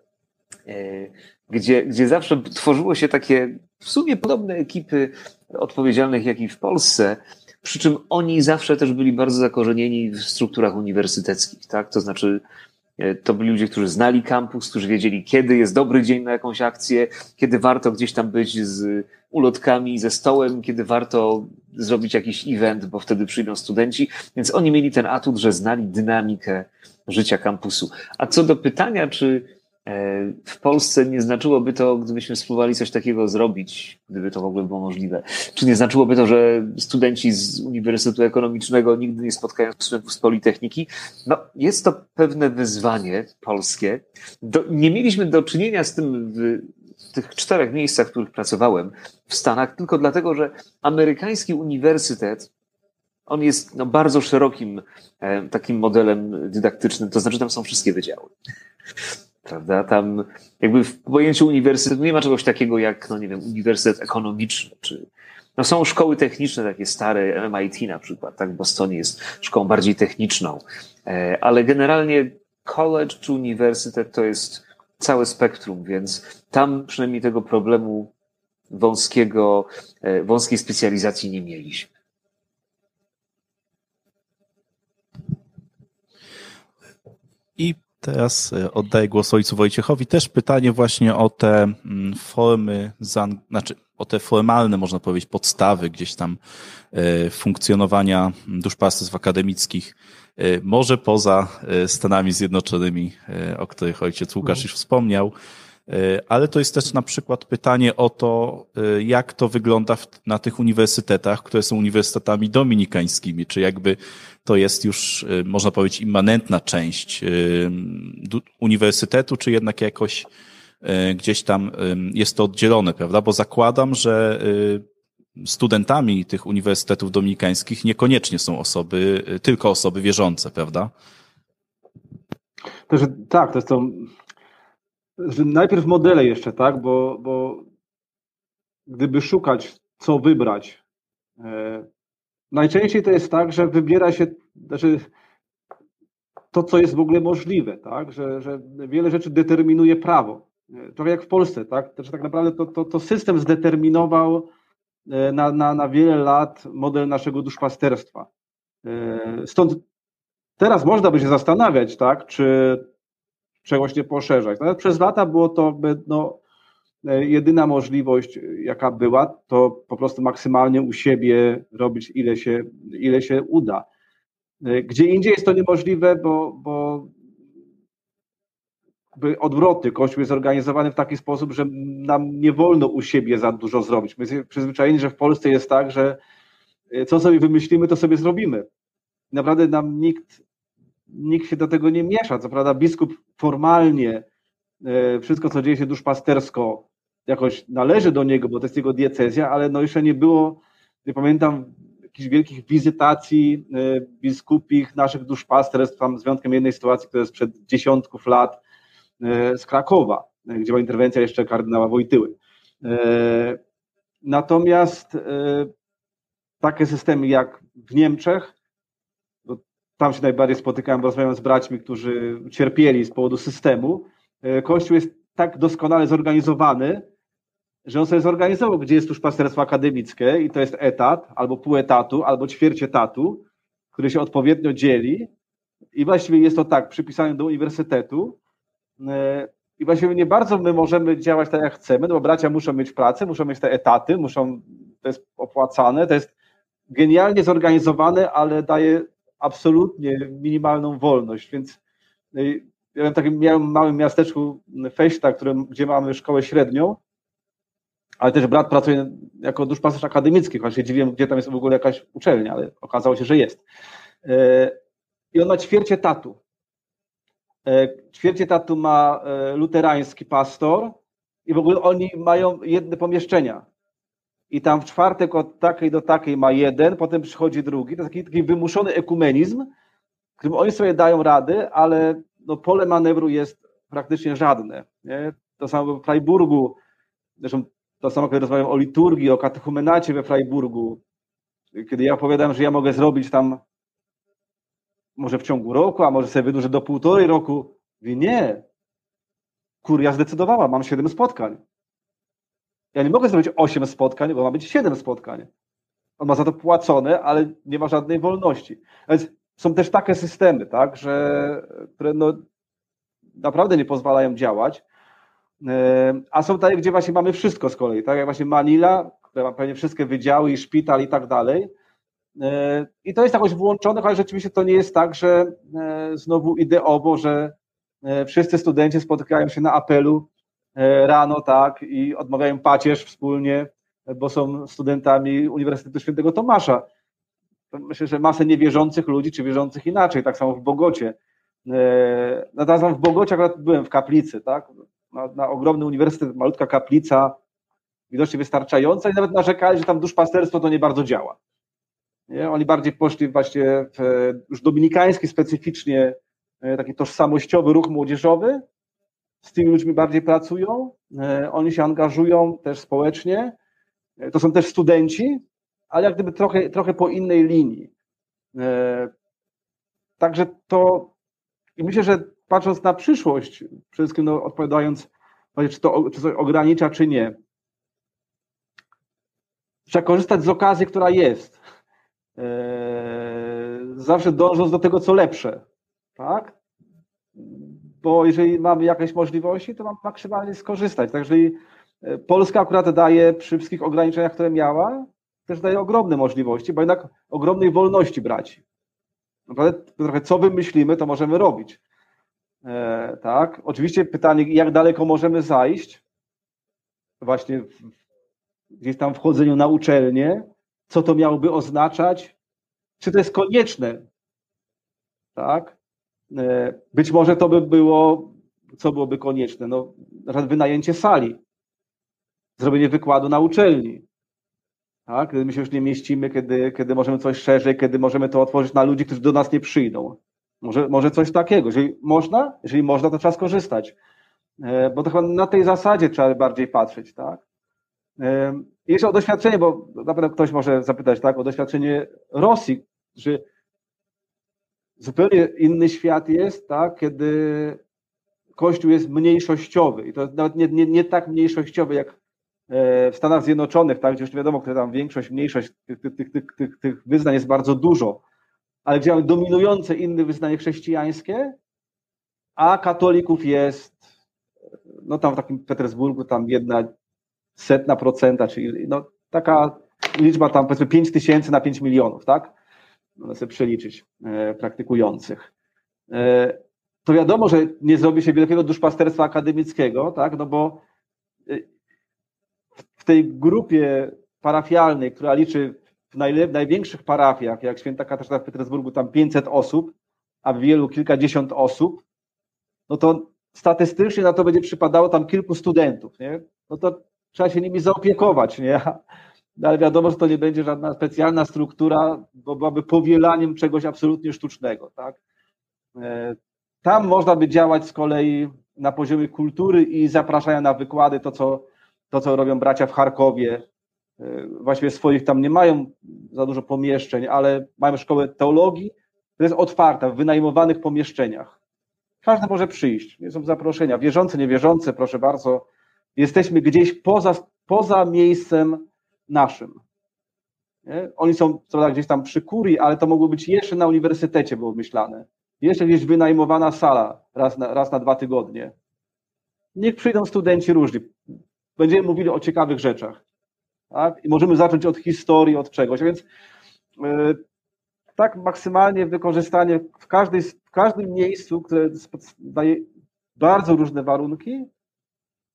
gdzie, gdzie zawsze tworzyło się takie w sumie podobne ekipy odpowiedzialnych, jak i w Polsce, przy czym oni zawsze też byli bardzo zakorzenieni w strukturach uniwersyteckich, tak? To znaczy, e, to byli ludzie, którzy znali kampus, którzy wiedzieli, kiedy jest dobry dzień na jakąś akcję, kiedy warto gdzieś tam być z ulotkami, ze stołem, kiedy warto zrobić jakiś event, bo wtedy przyjdą studenci. Więc oni mieli ten atut, że znali dynamikę życia kampusu. A co do pytania, czy E, w Polsce nie znaczyłoby to, gdybyśmy spróbowali coś takiego zrobić, gdyby to w ogóle było możliwe. Czy nie znaczyłoby to, że studenci z Uniwersytetu Ekonomicznego nigdy nie spotkają studentów z Politechniki? No, jest to pewne wyzwanie polskie. Do, nie mieliśmy do czynienia z tym w, w tych czterech miejscach, w których pracowałem w Stanach, tylko dlatego, że amerykański uniwersytet on jest no, bardzo szerokim e, takim modelem dydaktycznym, to znaczy tam są wszystkie wydziały. Prawda? Tam jakby w pojęciu uniwersytetu nie ma czegoś takiego jak, no nie wiem, uniwersytet ekonomiczny, czy no są szkoły techniczne, takie stare, MIT na przykład, tak? W Bostonie jest szkołą bardziej techniczną, e, ale generalnie college czy uniwersytet to jest całe spektrum, więc tam przynajmniej tego problemu wąskiego, e, wąskiej specjalizacji nie mieliśmy. I teraz e, oddaję głos ojcu Wojciechowi. Też pytanie właśnie o te mm, formy, znaczy o te formalne, można powiedzieć, podstawy gdzieś tam e, funkcjonowania duszpasterstw akademickich, e, może poza Stanami Zjednoczonymi, o których ojciec Łukasz już wspomniał, ale to jest też na przykład pytanie o to, jak to wygląda na tych uniwersytetach, które są uniwersytetami dominikańskimi, czy jakby to jest już, y, można powiedzieć, immanentna część uniwersytetu, czy jednak jakoś gdzieś tam jest to oddzielone, prawda? Bo zakładam, że studentami tych uniwersytetów dominikańskich niekoniecznie są osoby, tylko osoby wierzące, prawda? To, że, tak, to są najpierw modele jeszcze, tak, bo, bo gdyby szukać, co wybrać, e, najczęściej to jest tak, że wybiera się znaczy, to, co jest w ogóle możliwe, tak? że, że wiele rzeczy determinuje prawo. Trochę jak w Polsce, tak? Znaczy, tak naprawdę to, to, to system zdeterminował e, na, na, na wiele lat model naszego duszpasterstwa. E, stąd teraz można by się zastanawiać, tak, czy czegoś nie poszerzać. Przez lata było to no, E, jedyna możliwość, jaka była, to po prostu maksymalnie u siebie robić, ile się, ile się uda. E, gdzie indziej jest to niemożliwe, bo, bo odwrotny. Kościół jest zorganizowany w taki sposób, że nam nie wolno u siebie za dużo zrobić. My jesteśmy przyzwyczajeni, że w Polsce jest tak, że e, co sobie wymyślimy, to sobie zrobimy. Naprawdę nam nikt, nikt się do tego nie miesza. Co prawda biskup formalnie wszystko, co dzieje się duszpastersko, jakoś należy do niego, bo to jest jego diecezja, ale no jeszcze nie było, nie pamiętam jakichś wielkich wizytacji e, biskupich naszych duszpasterstw, tam z wyjątkiem jednej sytuacji, która jest przed dziesiątków lat e, z Krakowa, e, gdzie była interwencja jeszcze kardynała Wojtyły. Natomiast takie systemy jak w Niemczech, tam się najbardziej spotykałem, rozmawiając z braćmi, którzy cierpieli z powodu systemu, Kościół jest tak doskonale zorganizowany, że on sobie zorganizował, gdzie jest duszpasterstwo akademickie i to jest etat, albo pół etatu, albo ćwierć etatu, który się odpowiednio dzieli. I właściwie jest to tak, przypisane do uniwersytetu. E, i właściwie nie bardzo my możemy działać tak, jak chcemy, no bo bracia muszą mieć pracę, muszą mieć te etaty, muszą, to jest opłacane, to jest genialnie zorganizowane, ale daje absolutnie minimalną wolność, więc e, ja wiem, takim miałem małym miasteczku Feśta, gdzie mamy szkołę średnią, ale też brat pracuje jako duszpasterz akademicki, chociaż się dziwiłem, gdzie tam jest w ogóle jakaś uczelnia, ale okazało się, że jest. E, I on ma ćwierć etatu. E, ćwierć etatu ma luterański pastor i w ogóle oni mają jedne pomieszczenia. I tam w czwartek od takiej do takiej ma jeden, potem przychodzi drugi. To taki, taki wymuszony ekumenizm, którym oni sobie dają rady, ale no, pole manewru jest praktycznie żadne. Nie? To samo w Freiburgu, zresztą to samo, kiedy rozmawiam o liturgii, o katechumenacie we Freiburgu, kiedy ja opowiadam, że ja mogę zrobić tam może w ciągu roku, a może sobie wydłużę do półtorej roku. Mówię, nie. Kuria zdecydowała, mam siedem spotkań. Ja nie mogę zrobić osiem spotkań, bo ma być siedem spotkań. On ma za to płacone, ale nie ma żadnej wolności. Więc są też takie systemy, tak, że, które no, naprawdę nie pozwalają działać. E, a są takie, gdzie właśnie mamy wszystko z kolei, tak jak właśnie Manila, która ma pewnie wszystkie wydziały i szpital i tak dalej. E, I to jest jakoś włączone, ale rzeczywiście to nie jest tak, że e, znowu ideowo, że wszyscy studenci spotykają się na apelu rano, tak, i odmawiają pacierz wspólnie, bo są studentami Uniwersytetu Świętego Tomasza. Myślę, że masę niewierzących ludzi, czy wierzących inaczej, tak samo w Bogocie. Natomiast w Bogocie akurat byłem w kaplicy, tak, na, na ogromny uniwersytet, malutka kaplica, widocznie wystarczająca i nawet narzekali, że tam duszpasterstwo to nie bardzo działa. Nie? Oni bardziej poszli właśnie w już dominikański specyficznie e, taki tożsamościowy ruch młodzieżowy, z tymi ludźmi bardziej pracują, e, oni się angażują też społecznie, e, to są też studenci, ale jak gdyby trochę, trochę po innej linii. Także to i myślę, że patrząc na przyszłość, przede wszystkim no, odpowiadając, czy to czy ogranicza, czy nie, trzeba korzystać z okazji, która jest. Zawsze dążąc do tego, co lepsze. Tak? Bo jeżeli mamy jakieś możliwości, to mamy maksymalnie skorzystać. Tak, jeżeli e, Polska akurat daje przy wszystkich ograniczeniach, które miała, też daje ogromne możliwości, bo jednak ogromnej wolności braci. Naprawdę trochę co wymyślimy, to możemy robić. E, tak. Oczywiście pytanie, jak daleko możemy zajść, właśnie w, gdzieś tam wchodzeniu na uczelnię, co to miałoby oznaczać, czy to jest konieczne, tak? E, być może to by było, co byłoby konieczne, no, wynajęcie sali, zrobienie wykładu na uczelni, tak? Kiedy my się już nie mieścimy, kiedy, kiedy możemy coś szerzej, kiedy możemy to otworzyć na ludzi, którzy do nas nie przyjdą. Może, może coś takiego. Jeżeli można, jeżeli można, to trzeba skorzystać. E, bo to chyba na tej zasadzie trzeba bardziej patrzeć, tak? E, jeszcze o doświadczenie, bo na pewno ktoś może zapytać, tak, o doświadczenie Rosji, że zupełnie inny świat jest, tak, kiedy Kościół jest mniejszościowy i to nawet nie, nie, nie tak mniejszościowy jak e, w Stanach Zjednoczonych, tak, gdzie już wiadomo, które tam większość, mniejszość tych, tych, tych, tych, tych wyznań jest bardzo dużo, ale gdzie mamy dominujące inne wyznanie chrześcijańskie, a katolików jest, no tam w takim Petersburgu, tam jedna setna procenta, czyli no, taka liczba tam powiedzmy 5 tysięcy na 5 milionów, tak? Można sobie przeliczyć e, praktykujących. E, to wiadomo, że nie zrobi się wielkiego duszpasterstwa akademickiego, tak? No bo e, w tej grupie parafialnej, która liczy w największych parafiach, jak święta Katarzyna w Petersburgu, tam 500 osób, a w wielu kilkadziesiąt osób, no to statystycznie na to będzie przypadało tam kilku studentów, nie? No to trzeba się nimi zaopiekować, nie? No, ale wiadomo, że to nie będzie żadna specjalna struktura, bo byłaby powielaniem czegoś absolutnie sztucznego, tak? E, tam można by działać z kolei na poziomie kultury i zapraszania na wykłady, to co, to co robią bracia w Charkowie. E, właściwie swoich tam nie mają za dużo pomieszczeń, ale mają szkołę teologii, która jest otwarta w wynajmowanych pomieszczeniach. Każdy może przyjść, nie są zaproszenia. Wierzący, niewierzący, proszę bardzo, jesteśmy gdzieś poza, poza miejscem naszym. Nie? Oni są prawda, gdzieś tam przy kurii, ale to mogło być jeszcze na uniwersytecie było myślane. Jeszcze gdzieś wynajmowana sala raz na, raz na dwa tygodnie. Niech przyjdą studenci różni. Będziemy mówili o ciekawych rzeczach. Tak? I możemy zacząć od historii, od czegoś. A więc yy, tak maksymalnie wykorzystanie w, każdej, w każdym miejscu, które daje bardzo różne warunki,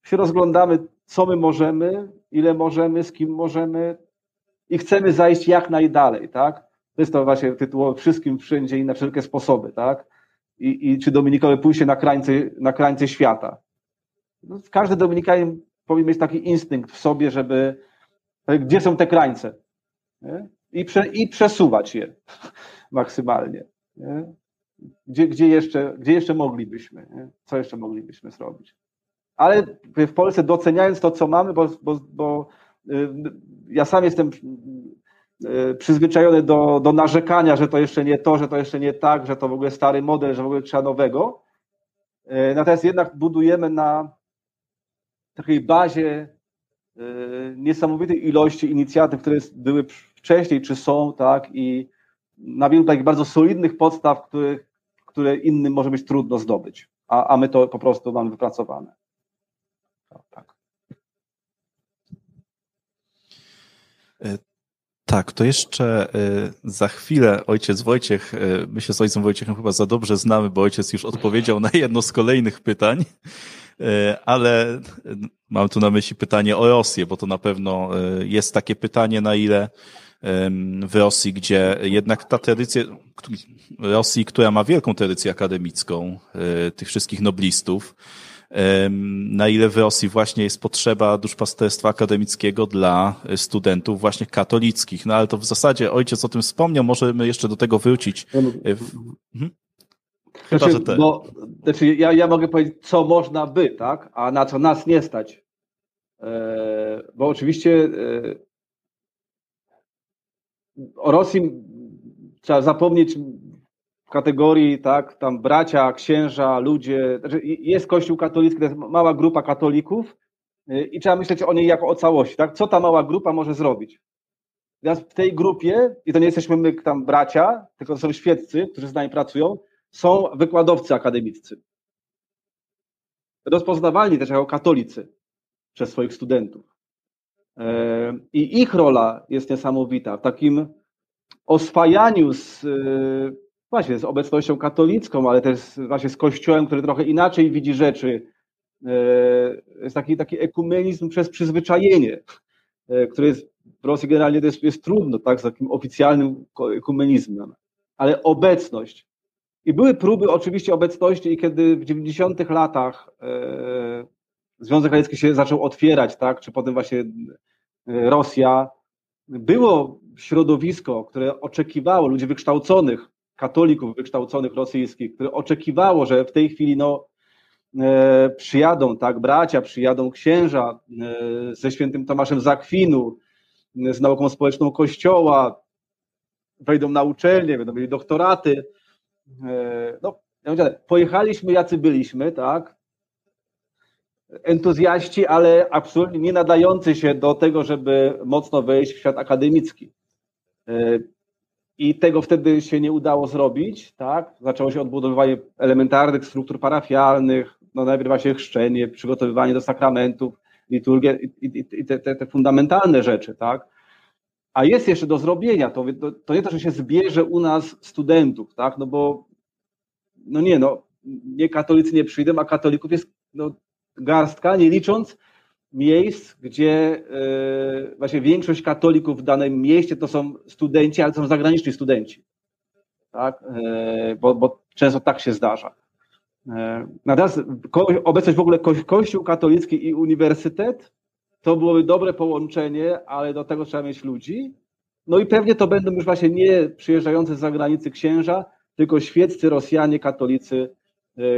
się rozglądamy, co my możemy, ile możemy, z kim możemy i chcemy zajść jak najdalej, tak? To jest to właśnie tytuł wszystkim, wszędzie i na wszelkie sposoby, tak? I, i czy Dominikowe pójście na krańce, na krańce świata. No, każdy Dominikanin powinien mieć taki instynkt w sobie, żeby gdzie są te krańce nie? I, prze, i przesuwać je maksymalnie. Nie? Gdzie, gdzie, jeszcze, gdzie jeszcze moglibyśmy? Nie? Co jeszcze moglibyśmy zrobić? Ale w Polsce doceniając to, co mamy, bo, bo, bo y, ja sam jestem y, przyzwyczajony do, do narzekania, że to jeszcze nie to, że to jeszcze nie tak, że to w ogóle stary model, że w ogóle trzeba nowego. Y, natomiast jednak budujemy na takiej bazie niesamowitej ilości inicjatyw, które były wcześniej, czy są, tak, i na wielu takich bardzo solidnych podstaw, które, które innym może być trudno zdobyć, a, a my to po prostu mamy wypracowane. Tak. E, tak, to jeszcze e, za chwilę ojciec Wojciech, e, my się z ojcem Wojciechem chyba za dobrze znamy, bo ojciec już odpowiedział na jedno z kolejnych pytań, ale mam tu na myśli pytanie o Rosję, bo to na pewno jest takie pytanie, na ile w Rosji, gdzie jednak ta tradycja, Rosji, która ma wielką tradycję akademicką, tych wszystkich noblistów, na ile w Rosji właśnie jest potrzeba duszpasterstwa akademickiego dla studentów właśnie katolickich. No ale to w zasadzie ojciec o tym wspomniał, możemy jeszcze do tego wrócić. Mhm. Chyba, znaczy, że te... bo, znaczy ja, ja mogę powiedzieć, co można by, tak? A na co nas nie stać. E, bo oczywiście e, o Rosji trzeba zapomnieć kategorii, tak, tam bracia, księża, ludzie. Jest Kościół katolicki, to jest mała grupa katolików e, i trzeba myśleć o niej jako o całości, tak? Co ta mała grupa może zrobić? Teraz w tej grupie, i to nie jesteśmy my tam bracia, tylko to są świeccy, którzy z nami pracują, są wykładowcy akademiccy. Rozpoznawalni też jako katolicy przez swoich studentów. E, I ich rola jest niesamowita w takim oswajaniu z, e, właśnie z obecnością katolicką, ale też właśnie z Kościołem, który trochę inaczej widzi rzeczy. E, jest taki, taki ekumenizm przez przyzwyczajenie, który jest w Rosji generalnie to jest, jest trudno, tak, z takim oficjalnym ekumenizmem, ale obecność. I były próby oczywiście obecności i kiedy w 90 latach Związek Radziecki się zaczął otwierać, tak, czy potem właśnie e, Rosja, było środowisko, które oczekiwało, ludzi wykształconych, katolików wykształconych rosyjskich, które oczekiwało, że w tej chwili no, e, przyjadą, tak, bracia, przyjadą księża e, ze świętym Tomaszem Zakwinu, z nauką społeczną Kościoła, wejdą na uczelnię, będą mieli doktoraty. No, ja pojechaliśmy, jacy byliśmy, tak, entuzjaści, ale absolutnie nie nadający się do tego, żeby mocno wejść w świat akademicki. I tego wtedy się nie udało zrobić, tak? Zaczęło się odbudowywanie elementarnych struktur parafialnych, no najpierw właśnie chrzczenie, przygotowywanie do sakramentów, liturgia i, i, i te, te, te, fundamentalne rzeczy, tak? A jest jeszcze do zrobienia, to, to nie to, że się zbierze u nas studentów, tak? No bo, no nie, no, nie katolicy nie przyjdą, a katolików jest no, garstka, nie licząc miejsc, gdzie e, właśnie większość katolików w danym mieście to są studenci, ale to są zagraniczni studenci. Tak? E, bo, bo często tak się zdarza. E, natomiast obecność w ogóle Kościół katolicki i uniwersytet to byłoby dobre połączenie, ale do tego trzeba mieć ludzi. No i pewnie to będą już właśnie nie przyjeżdżający z zagranicy księża, tylko świeccy Rosjanie, katolicy,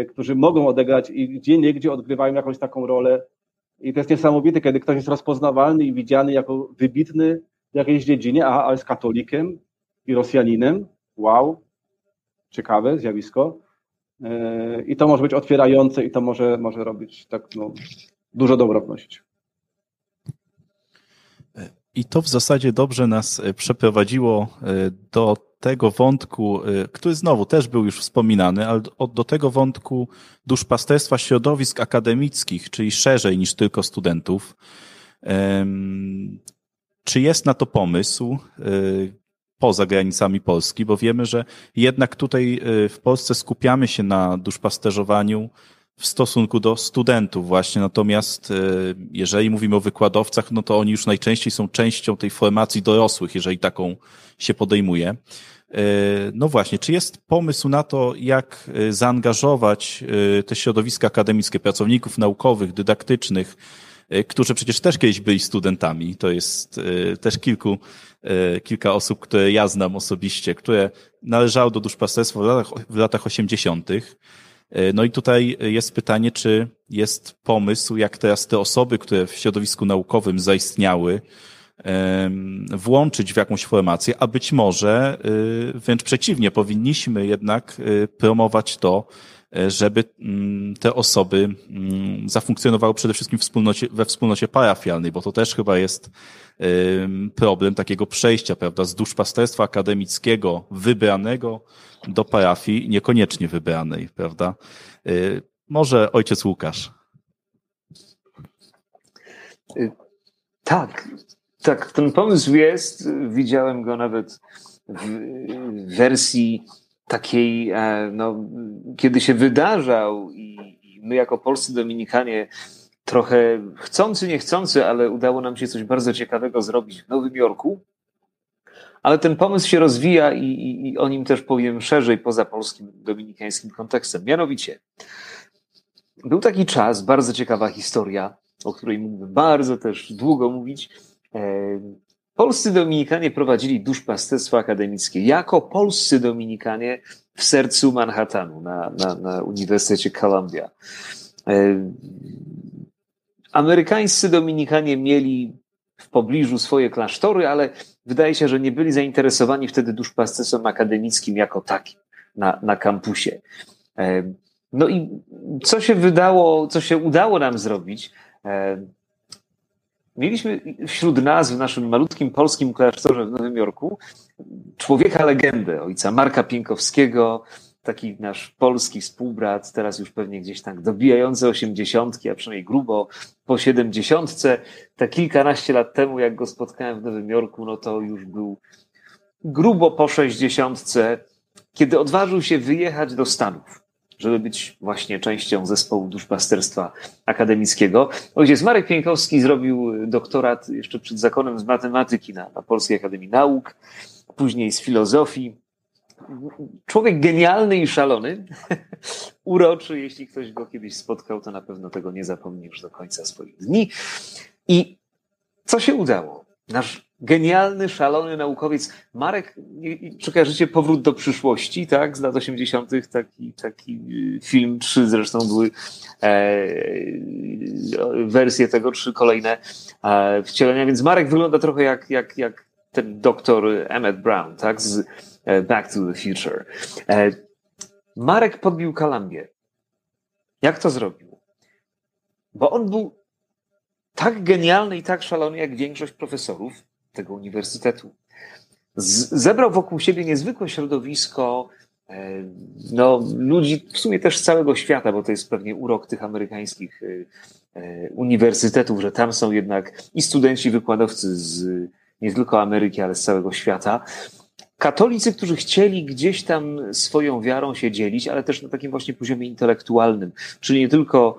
którzy mogą odegrać i gdzie niegdzie odgrywają jakąś taką rolę. I to jest niesamowite, kiedy ktoś jest rozpoznawalny i widziany jako wybitny w jakiejś dziedzinie, a, ale jest katolikiem i Rosjaninem. Wow, ciekawe zjawisko. E, I to może być otwierające i to może, może robić tak no, dużo dobro wnosić. I to w zasadzie dobrze nas przeprowadziło e, do tego wątku, y, który znowu też był już wspominany, ale do tego wątku duszpasterstwa środowisk akademickich, czyli szerzej niż tylko studentów. Czy jest na to pomysł y, poza granicami Polski? Bo wiemy, że jednak tutaj y, w Polsce skupiamy się na duszpasterzowaniu w stosunku do studentów właśnie. Natomiast jeżeli mówimy o wykładowcach, no to oni już najczęściej są częścią tej formacji dorosłych, jeżeli taką się podejmuje. E, no właśnie, czy jest pomysł na to, jak e, zaangażować e, te środowiska akademickie, pracowników naukowych, dydaktycznych, którzy przecież też kiedyś byli studentami. To jest też kilku, kilka osób, które ja znam osobiście, które należały do duszpasterstwa w latach, w latach 80. No i tutaj jest pytanie, czy jest pomysł, jak teraz te osoby, które w środowisku naukowym zaistniały, włączyć w jakąś formację, a być może y, wręcz przeciwnie, powinniśmy jednak y, promować to, y, żeby mm, te osoby mm, zafunkcjonowały przede wszystkim wspólnocie, we wspólnocie parafialnej, bo to też chyba jest problem takiego przejścia, prawda, z duszpasterstwa akademickiego wybranego do parafii niekoniecznie wybranej, prawda. Może ojciec Łukasz. Tak, tak, ten pomysł jest. Widziałem go nawet w wersji takiej, e, no, kiedy się wydarzał i my jako polscy Dominikanie trochę chcący, niechcący, ale udało nam się coś bardzo ciekawego zrobić w Nowym Jorku. Ale ten pomysł się rozwija i, i, i o nim też powiem szerzej poza polskim dominikańskim kontekstem. Mianowicie, był taki czas, bardzo ciekawa historia, o której mógłbym bardzo też długo mówić. E, polscy Dominikanie prowadzili duszpasterstwo akademickie jako polscy Dominikanie w sercu Manhattanu na, na, na Uniwersytecie Columbia. E, amerykańscy Dominikanie mieli w pobliżu swoje klasztory, ale wydaje się, że nie byli zainteresowani wtedy duszpasterstwem akademickim jako takim na, na kampusie. E, no i co się wydało, co się udało nam zrobić? Mieliśmy wśród nas w naszym malutkim polskim klasztorze w Nowym Jorku człowieka legendę, ojca Marka Pienkowskiego, taki nasz polski współbrat, teraz już pewnie gdzieś tak dobijający osiemdziesiątki, a przynajmniej grubo po siedemdziesiątce. Te kilkanaście lat temu, jak go spotkałem w Nowym Jorku, no to już był grubo po sześćdziesiątce, kiedy odważył się wyjechać do Stanów żeby być właśnie częścią zespołu duszpasterstwa akademickiego. Ojciec Marek Pienkowski zrobił doktorat jeszcze przed zakonem z matematyki na, na Polskiej Akademii Nauk, później z filozofii. Człowiek genialny i szalony, uroczy. Jeśli ktoś go kiedyś spotkał, to na pewno tego nie zapomni już do końca swoich dni. I co się udało? Nasz genialny, szalony naukowiec. Marek, czy kojarzycie Powrót do przyszłości, tak? Z lat 80. taki, taki y, film, trzy zresztą były e, wersje tego, trzy kolejne e, wcielenia, więc Marek wygląda trochę jak, jak, jak ten doktor Emmett Brown, tak? Z e, Back to the Future. E, Marek podbił Kalambię. Jak to zrobił? Bo on był tak genialny i tak szalony jak większość profesorów, tego uniwersytetu. Z, zebrał wokół siebie niezwykłe środowisko e, no, ludzi w sumie też z całego świata, bo to jest pewnie urok tych amerykańskich e, e, uniwersytetów, że tam są jednak i studenci, wykładowcy z nie tylko Ameryki, ale z całego świata. Katolicy, którzy chcieli gdzieś tam swoją wiarą się dzielić, ale też na takim właśnie poziomie intelektualnym, czyli nie tylko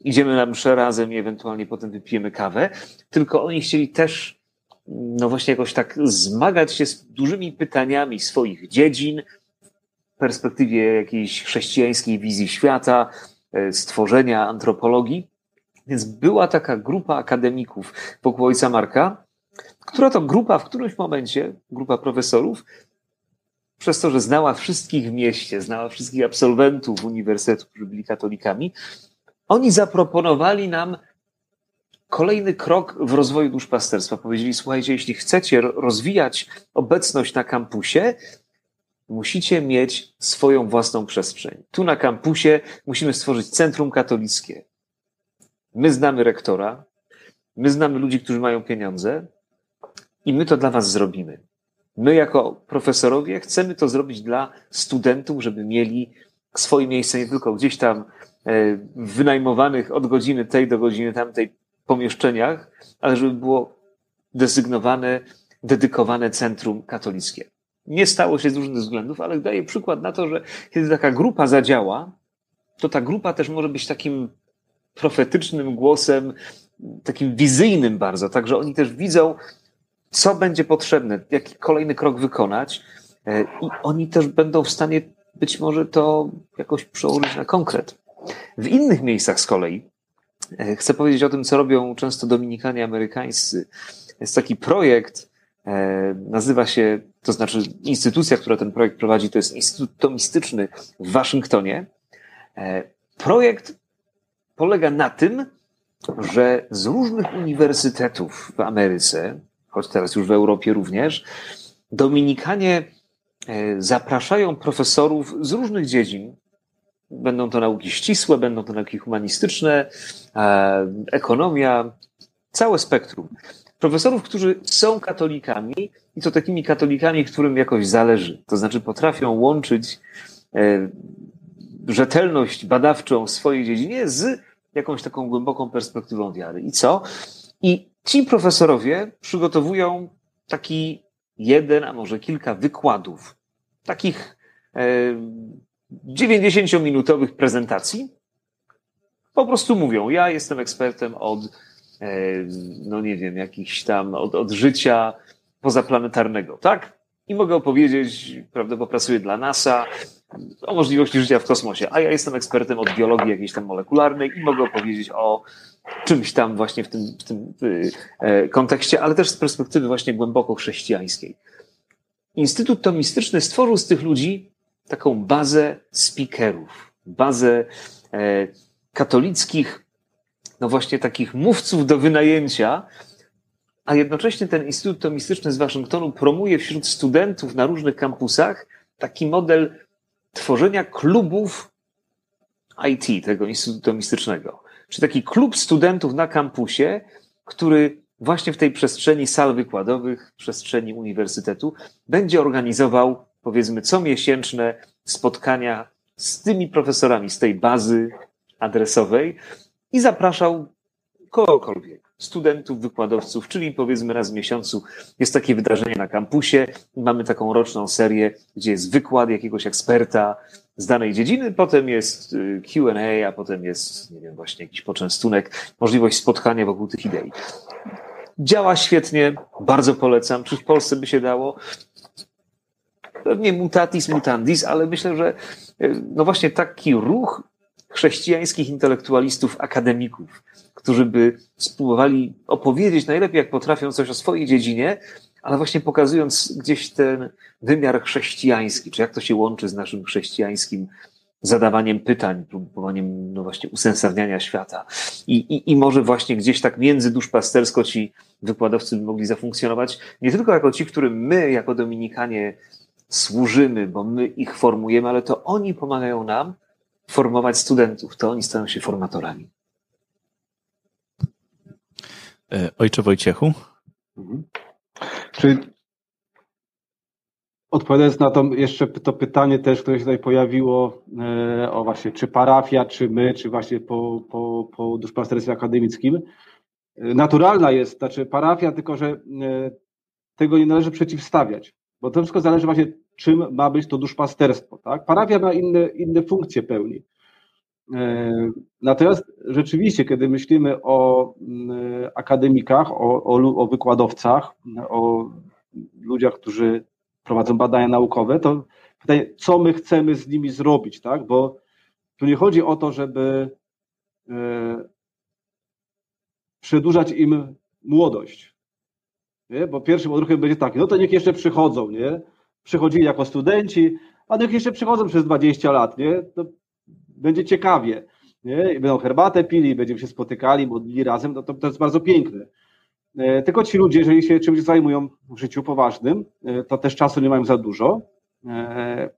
idziemy na mszę razem i ewentualnie potem wypijemy kawę, tylko oni chcieli też no właśnie jakoś tak zmagać się z dużymi pytaniami swoich dziedzin, w perspektywie jakiejś chrześcijańskiej wizji świata, e, stworzenia antropologii. Więc była taka grupa akademików wokół ojca Marka, która to grupa w którymś momencie, grupa profesorów, przez to, że znała wszystkich w mieście, znała wszystkich absolwentów uniwersytetu, którzy byli katolikami, oni zaproponowali nam kolejny krok w rozwoju duszpasterstwa. Powiedzieli, słuchajcie, jeśli chcecie rozwijać obecność na kampusie, musicie mieć swoją własną przestrzeń. Tu na kampusie musimy stworzyć centrum katolickie. My znamy rektora, my znamy ludzi, którzy mają pieniądze i my to dla was zrobimy. My jako profesorowie chcemy to zrobić dla studentów, żeby mieli swoje miejsce nie tylko gdzieś tam e, wynajmowanych od godziny tej do godziny tamtej pomieszczeniach, ale żeby było desygnowane, dedykowane centrum katolickie. Nie stało się z różnych względów, ale daję przykład na to, że kiedy taka grupa zadziała, to ta grupa też może być takim profetycznym głosem, takim wizyjnym bardzo, także oni też widzą, co będzie potrzebne, jaki kolejny krok wykonać e, i oni też będą w stanie być może to jakoś przełożyć na konkret. W innych miejscach z kolei chcę powiedzieć o tym, co robią często Dominikanie amerykańscy. Jest taki projekt, e, nazywa się, to znaczy instytucja, która ten projekt prowadzi, to jest Instytut Tomistyczny w Waszyngtonie. E, projekt polega na tym, że z różnych uniwersytetów w Ameryce, choć teraz już w Europie również, Dominikanie zapraszają profesorów z różnych dziedzin, Będą to nauki ścisłe, będą to nauki humanistyczne, e, ekonomia, całe spektrum. Profesorów, którzy są katolikami i to takimi katolikami, którym jakoś zależy. To znaczy potrafią łączyć e, rzetelność badawczą w swojej dziedzinie z jakąś taką głęboką perspektywą wiary. I co? I ci profesorowie przygotowują taki jeden, a może kilka wykładów, takich e, 90-minutowych prezentacji po prostu mówią, ja jestem ekspertem od, e, no nie wiem, jakichś tam, od, od życia pozaplanetarnego, tak? i mogę opowiedzieć, prawda, bo pracuję dla NASA, o możliwości życia w kosmosie, a ja jestem ekspertem od biologii jakiejś tam molekularnej i mogę opowiedzieć o czymś tam właśnie w tym, w tym e, kontekście, ale też z perspektywy właśnie głęboko chrześcijańskiej. Instytut Tomistyczny stworzył z tych ludzi taką bazę speakerów, bazę e, katolickich, no właśnie takich mówców do wynajęcia, a jednocześnie ten Instytut Tomistyczny z Waszyngtonu promuje wśród studentów na różnych kampusach taki model tworzenia klubów IT, tego Instytutu Tomistycznego. Czy taki klub studentów na kampusie, który właśnie w tej przestrzeni sal wykładowych, przestrzeni uniwersytetu, będzie organizował, powiedzmy, comiesięczne spotkania z tymi profesorami z tej bazy adresowej i zapraszał kogokolwiek studentów, wykładowców, czyli powiedzmy raz w miesiącu jest takie wydarzenie na kampusie. Mamy taką roczną serię, gdzie jest wykład jakiegoś eksperta z danej dziedziny, potem jest y, QA, a potem jest, nie wiem, właśnie jakiś poczęstunek, możliwość spotkania wokół tych idei. Działa świetnie, bardzo polecam. Czy w Polsce by się dało? Pewnie mutatis mutandis, ale myślę, że y, no właśnie taki ruch chrześcijańskich intelektualistów, akademików, którzy by spróbowali opowiedzieć najlepiej, jak potrafią coś o swojej dziedzinie, ale właśnie pokazując gdzieś ten wymiar chrześcijański, czy jak to się łączy z naszym chrześcijańskim zadawaniem pytań, próbowaniem no właśnie usensowniania świata. I, i, I może właśnie gdzieś tak między duszpastersko ci wykładowcy by mogli zafunkcjonować, nie tylko jako ci, którym my jako Dominikanie służymy, bo my ich formujemy, ale to oni pomagają nam formować studentów, to oni stają się formatorami. E, ojcze Wojciechu? Mhm. Czy odpowiadając na to jeszcze to pytanie też, które się tutaj pojawiło, e, o właśnie, czy parafia, czy my, czy właśnie po, po, po duszpasterstwie akademickim, e, naturalna jest, znaczy parafia, tylko że tego nie należy przeciwstawiać, bo to wszystko zależy właśnie, czym ma być to duszpasterstwo. Tak? Parafia ma inne, inne funkcje pełni. E, natomiast rzeczywiście, kiedy myślimy o mm, akademikach, o, o, o wykładowcach, o ludziach, którzy prowadzą badania naukowe, to pytanie, co my chcemy z nimi zrobić, tak? Bo tu nie chodzi o to, żeby e, przedłużać im młodość. Nie? Bo pierwszym odruchem będzie taki, no to niech jeszcze przychodzą, nie? Przychodzili jako studenci, a niech jeszcze przychodzą przez 20 lat, nie? To będzie ciekawie. Nie? I będą herbatę pili, będziemy się spotykali, modlili razem, no to, to jest bardzo piękne. E, tylko ci ludzie, jeżeli się czymś zajmują w życiu poważnym, e, to też czasu nie mają za dużo. E,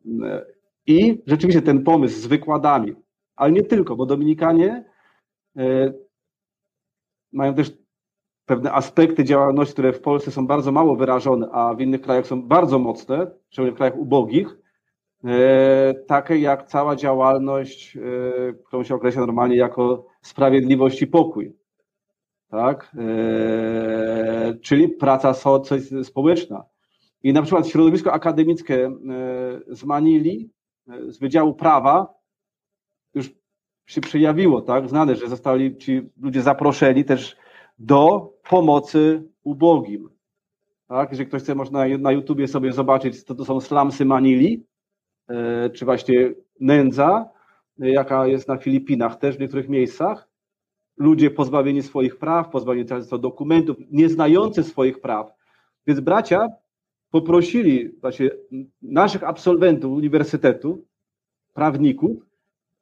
I rzeczywiście ten pomysł z wykładami, ale nie tylko, bo Dominikanie mają też pewne aspekty działalności, które w Polsce są bardzo mało wyrażone, a w innych krajach są bardzo mocne, szczególnie w krajach ubogich, E, takie jak cała działalność, e, którą się określa normalnie jako sprawiedliwość i pokój. Tak? E, czyli praca społeczna. I na przykład środowisko akademickie z Manili, z Wydziału Prawa, już się przejawiło, tak? Znane, że zostali ci ludzie zaproszeni też do pomocy ubogim. Tak? Jeżeli ktoś chce, można na YouTubie sobie zobaczyć, co to są slumsy Manili, E, czy właśnie nędza, jaka jest na Filipinach też w niektórych miejscach. Ludzie pozbawieni swoich praw, pozbawieni często dokumentów, nie znający swoich praw. Więc bracia poprosili właśnie naszych absolwentów uniwersytetu, prawników,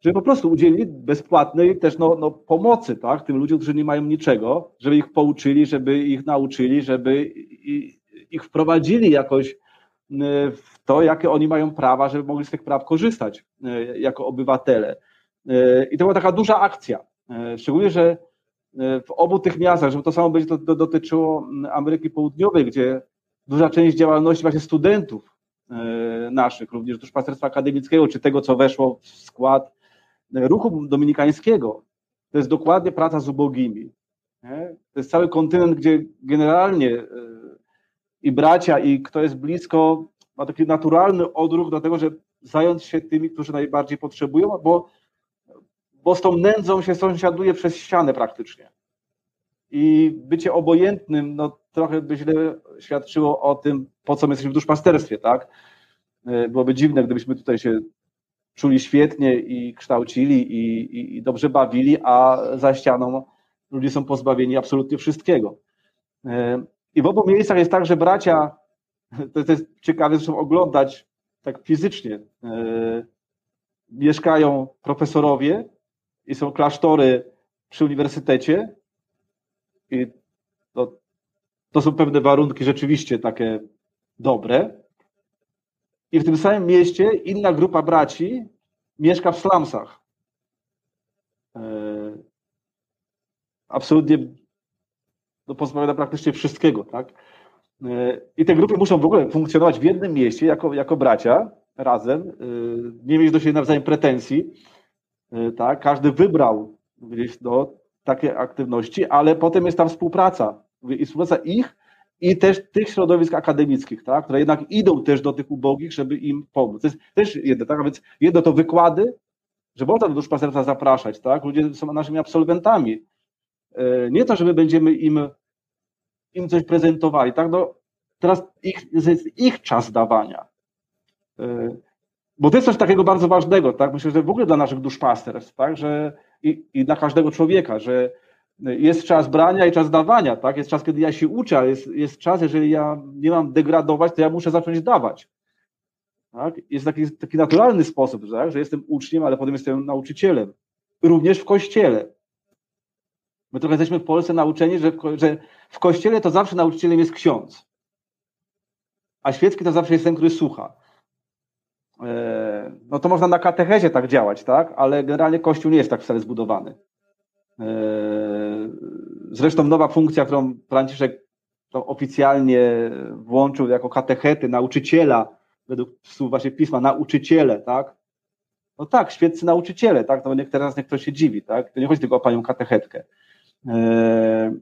żeby po prostu udzielili bezpłatnej też no, no, pomocy tak, tym ludziom, którzy nie mają niczego, żeby ich pouczyli, żeby ich nauczyli, żeby ich wprowadzili jakoś w to, jakie oni mają prawa, żeby mogli z tych praw korzystać e, jako obywatele. E, I to była taka duża akcja. Szczególnie, że w obu tych miastach, żeby to samo będzie to, dotyczyło Ameryki Południowej, gdzie duża część działalności właśnie studentów naszych, również duszpasterstwa akademickiego, czy tego, co weszło w skład ruchu dominikańskiego, to jest dokładnie praca z ubogimi. To jest cały kontynent, gdzie generalnie i bracia, i kto jest blisko, ma taki naturalny odruch do tego, żeby zająć się tymi, którzy najbardziej potrzebują, bo, bo z tą nędzą się sąsiaduje przez ścianę praktycznie. i bycie obojętnym, no trochę by źle świadczyło o tym, po co my jesteśmy w duszpasterstwie, tak? E, byłoby dziwne, gdybyśmy tutaj się czuli świetnie i kształcili i, i, i dobrze bawili, a za ścianą ludzie są pozbawieni absolutnie wszystkiego. E, I w obu miejscach jest tak, że bracia, to, to jest ciekawe zresztą oglądać tak fizycznie, e, mieszkają profesorowie i są klasztory przy uniwersytecie i to, to są pewne warunki rzeczywiście takie dobre. I w tym samym mieście inna grupa braci mieszka w slumsach. E, absolutnie no, pozbawiona praktycznie wszystkiego, tak? E, I te grupy muszą w ogóle funkcjonować w jednym mieście jako, jako bracia razem, e, nie mieć do siebie nawzajem pretensji, tak? Każdy wybrał gdzieś no, takie aktywności, ale potem jest tam współpraca. I współpraca ich i też tych środowisk akademickich, tak? które jednak idą też do tych ubogich, żeby im pomóc. To jest też jedno, tak? A więc jedno to wykłady, że można do duszpasterstwa zapraszać, tak? Ludzie są naszymi absolwentami. E, nie to, że my będziemy im, im coś prezentowali, tak? No, teraz ich, jest ich czas dawania. E, bo to jest coś takiego bardzo ważnego, tak? Myślę, że w ogóle dla naszych duszpasterstw, tak? Że i, i dla każdego człowieka, że jest czas brania i czas dawania, tak? Jest czas, kiedy ja się uczę, ale jest, jest czas, jeżeli ja nie mam degradować, to ja muszę zacząć dawać. Tak? Jest taki, taki naturalny sposób, tak? że jestem uczniem, ale potem jestem nauczycielem. Również w kościele. My trochę jesteśmy w Polsce nauczeni, że w, że w kościele to zawsze nauczycielem jest ksiądz. A świecki to zawsze jest ten, który słucha. E, no to można na katechezie tak działać, tak? Ale generalnie Kościół nie jest tak wcale zbudowany. E, zresztą nowa funkcja, którą Franciszek oficjalnie włączył jako katechety, nauczyciela, według słów właśnie pisma, nauczyciele, tak? No tak, świeccy nauczyciele, tak? No niech teraz niech ktoś się dziwi, tak? To nie chodzi tylko o panią katechetkę. E,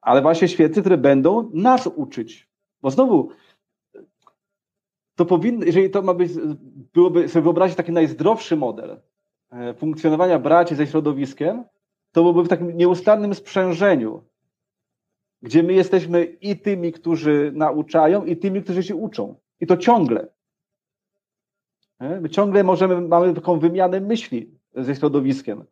ale właśnie świeccy, które będą nas uczyć. Bo znowu, to powinno, jeżeli to ma być, byłoby sobie wyobrazić taki najzdrowszy model e, funkcjonowania braci ze środowiskiem, to byłoby w takim nieustannym sprzężeniu, gdzie my jesteśmy i tymi, którzy nauczają, i tymi, którzy się uczą. I to ciągle. My ciągle możemy, mamy taką wymianę myśli ze środowiskiem.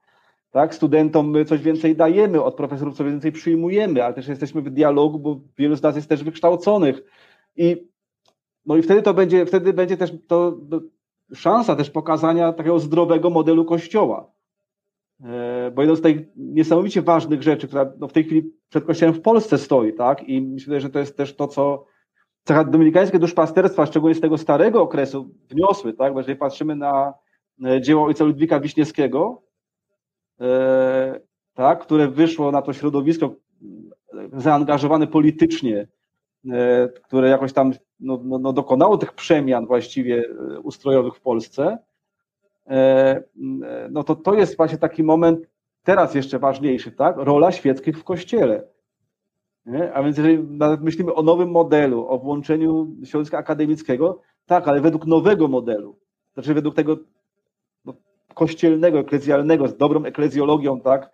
Tak? Studentom my coś więcej dajemy, od profesorów coś więcej przyjmujemy, ale też jesteśmy w dialogu, bo wielu z nas jest też wykształconych. I, no i wtedy to będzie, wtedy będzie też to, to szansa też pokazania takiego zdrowego modelu kościoła. E, bo jedną z tych niesamowicie ważnych rzeczy, która no w tej chwili przed Kościołem w Polsce stoi, tak? I myślę, że to jest też to, co cecha dominikańskie duszpasterstwa, szczególnie z tego starego okresu, wniosły, tak? Bo jeżeli patrzymy na dzieło ojca Ludwika Wiśniewskiego, e, tak? które wyszło na to środowisko zaangażowane politycznie, e, które jakoś tam no, no, no dokonało tych przemian właściwie ustrojowych w Polsce, E, no to to jest właśnie taki moment teraz jeszcze ważniejszy, tak? Rola świeckich w kościele. Nie? A więc jeżeli nawet myślimy o nowym modelu, o włączeniu środowiska akademickiego, tak, ale według nowego modelu, znaczy według tego no, kościelnego, eklezjalnego, z dobrą eklezjologią, tak,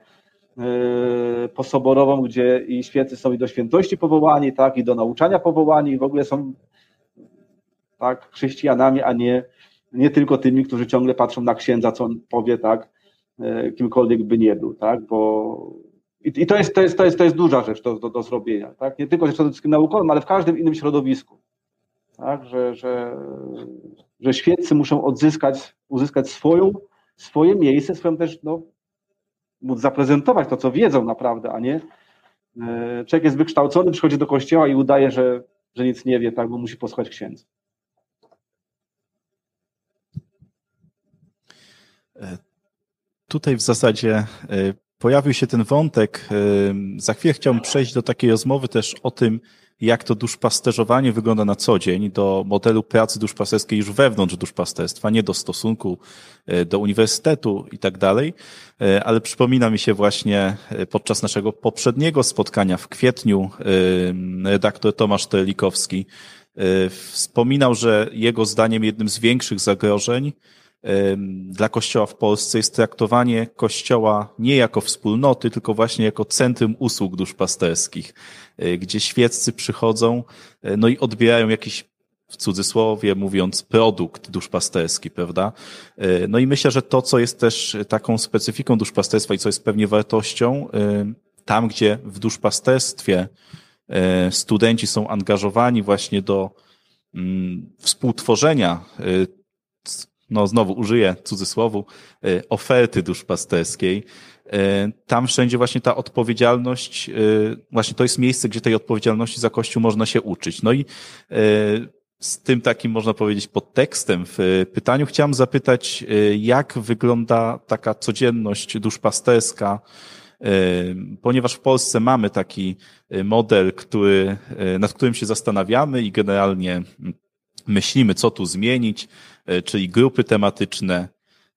yy, posoborową, gdzie i świecy są i do świętości powołani, tak, i do nauczania powołani, i w ogóle są tak, chrześcijanami, a nie nie tylko tymi, którzy ciągle patrzą na księdza, co on powie, tak, e, kimkolwiek by nie był, tak, bo i, to, jest, to, jest, to, jest, to jest duża rzecz do, do, do zrobienia, tak, nie tylko w środowisku naukowym, ale w każdym innym środowisku, tak, że, że, że świeccy muszą odzyskać, uzyskać swoją, swoje miejsce, swoją też, no, móc zaprezentować to, co wiedzą naprawdę, a nie e, człowiek jest wykształcony, przychodzi do kościoła i udaje, że, że nic nie wie, tak, bo musi posłuchać księdza. Tutaj w zasadzie e, pojawił się ten wątek. E, za chwilę chciałbym przejść do takiej rozmowy też o tym, jak to duszpasterzowanie wygląda na co dzień, do modelu pracy duszpasterskiej już wewnątrz duszpasterstwa, nie do stosunku do uniwersytetu i tak dalej. Ale przypomina mi się właśnie podczas naszego poprzedniego spotkania w kwietniu redaktor Tomasz Terlikowski wspominał, że jego zdaniem jednym z większych zagrożeń dla Kościoła w Polsce jest traktowanie Kościoła nie jako wspólnoty, tylko właśnie jako centrum usług duszpasterskich, e, gdzie świeccy przychodzą e, no i odbierają jakiś w cudzysłowie mówiąc, produkt duszpasterski, prawda? E, no i myślę, że to, co jest też taką specyfiką duszpasterstwa i co jest pewnie wartością, tam, gdzie w duszpasterstwie studenci są angażowani właśnie do mm, współtworzenia no znowu użyję cudzysłowu, e, oferty duszpasterskiej. E, tam wszędzie właśnie ta odpowiedzialność, e, właśnie to jest miejsce, gdzie tej odpowiedzialności za Kościół można się uczyć. No i z tym takim, można powiedzieć, podtekstem w pytaniu chciałem zapytać, jak wygląda taka codzienność duszpasterska, ponieważ w Polsce mamy taki model, który, nad którym się zastanawiamy i generalnie myślimy, co tu zmienić, czyli grupy tematyczne,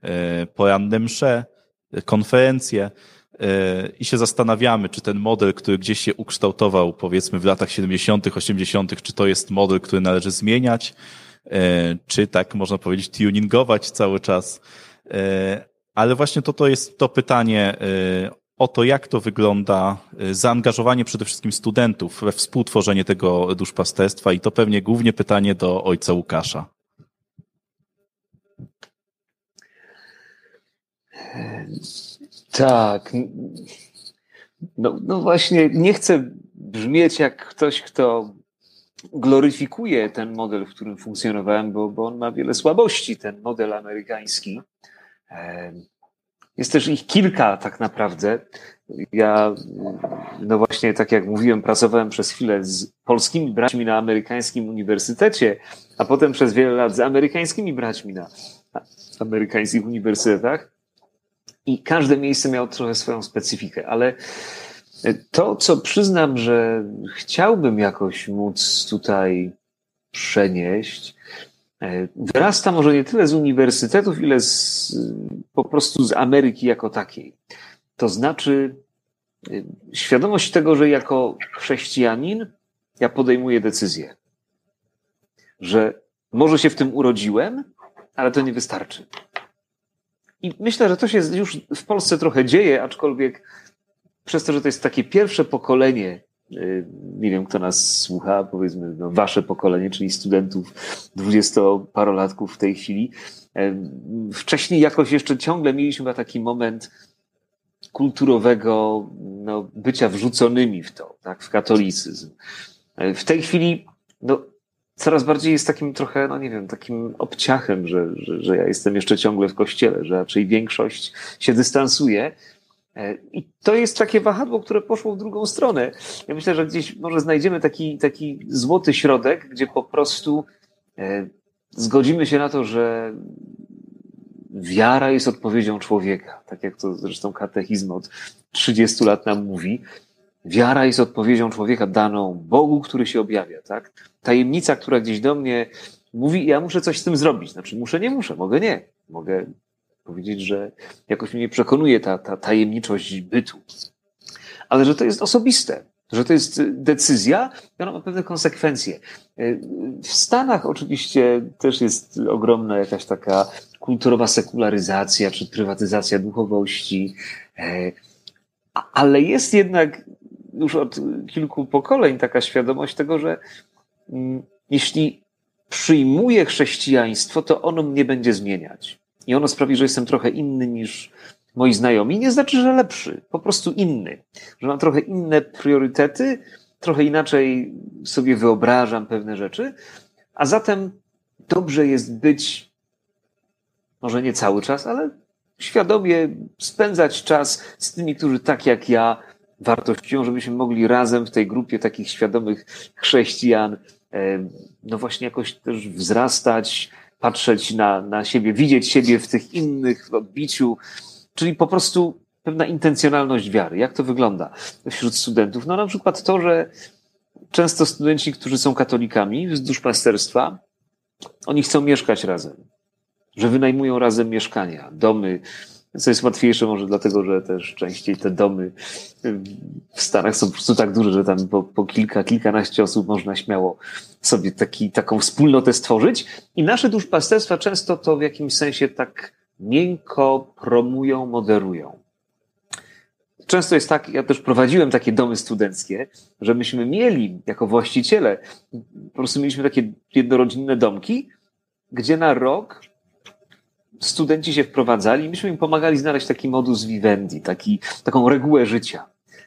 e, poranne msze, konferencje e, i się zastanawiamy, czy ten model, który gdzieś się ukształtował, powiedzmy w latach 70., 80., czy to jest model, który należy zmieniać, czy tak można powiedzieć, tuningować cały czas. Ale właśnie to, to jest to pytanie o to, jak to wygląda zaangażowanie przede wszystkim studentów we współtworzenie tego duszpasterstwa i to pewnie głównie pytanie do ojca Łukasza. Tak. No, no właśnie, nie chcę brzmieć jak ktoś, kto gloryfikuje ten model, w którym funkcjonowałem, bo, bo on ma wiele słabości, ten model amerykański. Jest też ich kilka tak naprawdę. Ja, no właśnie, tak jak mówiłem, pracowałem przez chwilę z polskimi braćmi na amerykańskim uniwersytecie, a potem przez wiele lat z amerykańskimi braćmi na amerykańskich uniwersytetach. I każde miejsce miało trochę swoją specyfikę, ale to, co przyznam, że chciałbym jakoś móc tutaj przenieść, E, wyrasta może nie tyle z uniwersytetów, ile z, po prostu z Ameryki jako takiej. To znaczy e, świadomość tego, że jako chrześcijanin ja podejmuję decyzję, że może się w tym urodziłem, ale to nie wystarczy. I myślę, że to się już w Polsce trochę dzieje, aczkolwiek przez to, że to jest takie pierwsze pokolenie Y, nie wiem, kto nas słucha, powiedzmy, no, wasze pokolenie, czyli studentów dwudziestoparolatków w tej chwili. Wcześniej jakoś jeszcze ciągle mieliśmy taki moment kulturowego no, bycia wrzuconymi w to, tak, w katolicyzm. E, w tej chwili no, coraz bardziej jest takim trochę, no nie wiem, takim obciachem, że, że, że ja jestem jeszcze ciągle w kościele, że raczej większość się dystansuje. E, I to jest takie wahadło, które poszło w drugą stronę. Ja myślę, że gdzieś może znajdziemy taki, taki złoty środek, gdzie po prostu e, zgodzimy się na to, że wiara jest odpowiedzią człowieka, tak jak to zresztą katechizm od 30 lat nam mówi. Wiara jest odpowiedzią człowieka daną Bogu, który się objawia, tak? Tajemnica, która gdzieś do mnie mówi, ja muszę coś z tym zrobić. Znaczy, muszę, nie muszę, mogę nie. Mogę powiedzieć, że jakoś mnie przekonuje ta, ta tajemniczość bytu. Ale że to jest osobiste, że to jest decyzja i ona ma pewne konsekwencje. W Stanach oczywiście też jest ogromna jakaś taka kulturowa sekularyzacja czy prywatyzacja duchowości, ale jest jednak już od kilku pokoleń taka świadomość tego, że jeśli przyjmuję chrześcijaństwo, to ono mnie będzie zmieniać. I ono sprawi, że jestem trochę inny niż moi znajomi. Nie znaczy, że lepszy, po prostu inny, że mam trochę inne priorytety, trochę inaczej sobie wyobrażam pewne rzeczy, a zatem dobrze jest być, może nie cały czas, ale świadomie spędzać czas z tymi, którzy tak jak ja wartościują, żebyśmy mogli razem w tej grupie takich świadomych chrześcijan, no właśnie jakoś też wzrastać, patrzeć na, na siebie, widzieć siebie w tych innych odbiciu, czyli po prostu pewna intencjonalność wiary. Jak to wygląda wśród studentów? No na przykład to, że często studenci, którzy są katolikami z duszpasterstwa, oni chcą mieszkać razem, że wynajmują razem mieszkania, domy, co jest łatwiejsze może dlatego, że też częściej te domy w Stanach są po prostu tak duże, że tam po, po kilka, kilkanaście osób można śmiało sobie taki, taką wspólnotę stworzyć. I nasze duszpasterstwa często to w jakimś sensie tak miękko promują, moderują. Często jest tak, ja też prowadziłem takie domy studenckie, że myśmy mieli jako właściciele, po prostu mieliśmy takie jednorodzinne domki, gdzie na rok studenci się wprowadzali myśmy im pomagali znaleźć taki modus vivendi, taki, taką regułę życia.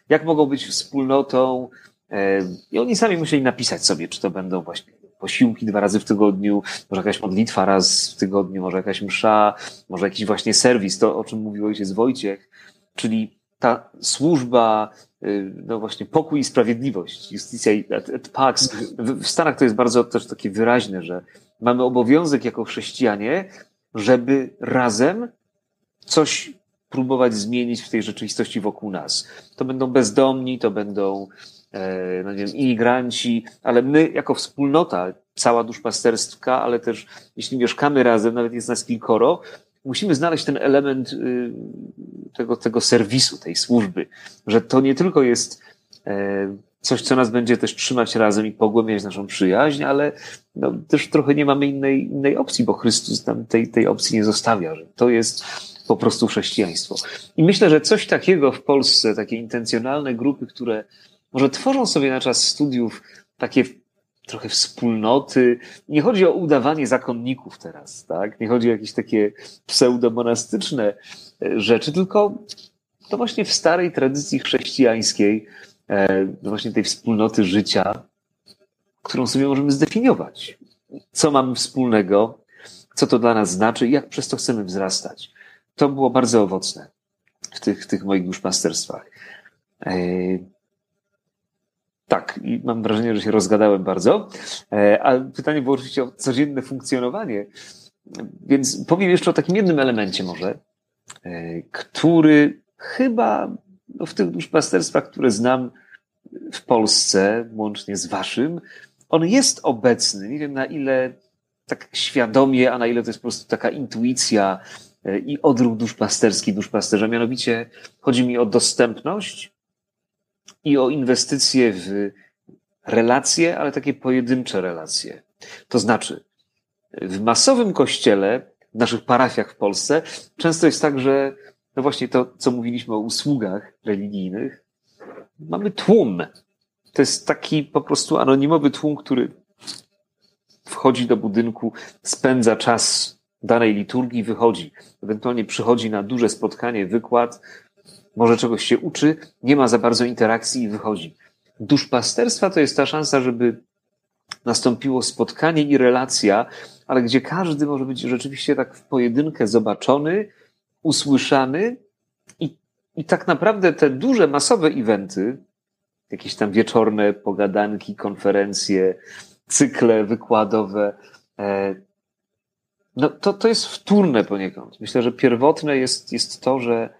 Jak mogą być wspólnotą, e, i oni sami musieli napisać sobie, czy to będą właśnie posiłki dwa razy w tygodniu, może jakaś modlitwa raz w tygodniu, może jakaś msza, może jakiś właśnie serwis, to o czym mówił ojciec Wojciech, czyli ta służba, y, no właśnie pokój i sprawiedliwość, justicja et, et pax. W Stanach to jest bardzo też takie wyraźne, że mamy obowiązek jako chrześcijanie, żeby razem coś próbować zmienić w tej rzeczywistości wokół nas. To będą bezdomni, to będą e, no nie wiem, imigranci, ale my jako wspólnota, cała duszpasterstwa, ale też jeśli mieszkamy razem, nawet jest nas kilkoro, musimy znaleźć ten element y, tego, tego serwisu, tej służby, że to nie tylko jest e, coś, co nas będzie też trzymać razem i pogłębiać naszą przyjaźń, ale no, też trochę nie mamy innej, innej opcji, bo Chrystus nam tej, tej opcji nie zostawia, że to jest po prostu chrześcijaństwo. I myślę, że coś takiego w Polsce, takie intencjonalne grupy, które może tworzą sobie na czas studiów takie trochę wspólnoty. Nie chodzi o udawanie zakonników teraz, tak? Nie chodzi o jakieś takie pseudomonastyczne e, rzeczy, tylko to właśnie w starej tradycji chrześcijańskiej, właśnie tej wspólnoty życia, którą sobie możemy zdefiniować. Co mamy wspólnego, co to dla nas znaczy i jak przez to chcemy wzrastać. To było bardzo owocne w tych, tych moich duszpasterstwach. E, tak, i mam wrażenie, że się rozgadałem bardzo. E, ale pytanie było oczywiście o codzienne funkcjonowanie. Więc powiem jeszcze o takim jednym elemencie może, e, który chyba no, w tych duszpasterstwach, które znam w Polsce, łącznie z waszym, on jest obecny. Nie wiem na ile tak świadomie, a na ile to jest po prostu taka intuicja e, i odruch duszpasterski duszpasterza. Mianowicie chodzi mi o dostępność i o inwestycje w relacje, ale takie pojedyncze relacje. To znaczy, w masowym kościele, w naszych parafiach w Polsce, często jest tak, że no właśnie to, co mówiliśmy o usługach religijnych, mamy tłum. To jest taki po prostu anonimowy tłum, który wchodzi do budynku, spędza czas danej liturgii, wychodzi. Ewentualnie przychodzi na duże spotkanie, wykład, może czegoś się uczy, nie ma za bardzo interakcji i wychodzi. Duszpasterstwa to jest ta szansa, żeby nastąpiło spotkanie i relacja, ale gdzie każdy może być rzeczywiście tak w pojedynkę zobaczony, usłyszany i, i tak naprawdę te duże, masowe eventy, jakieś tam wieczorne pogadanki, konferencje, cykle wykładowe, e, no to, to jest wtórne poniekąd. Myślę, że pierwotne jest, jest to, że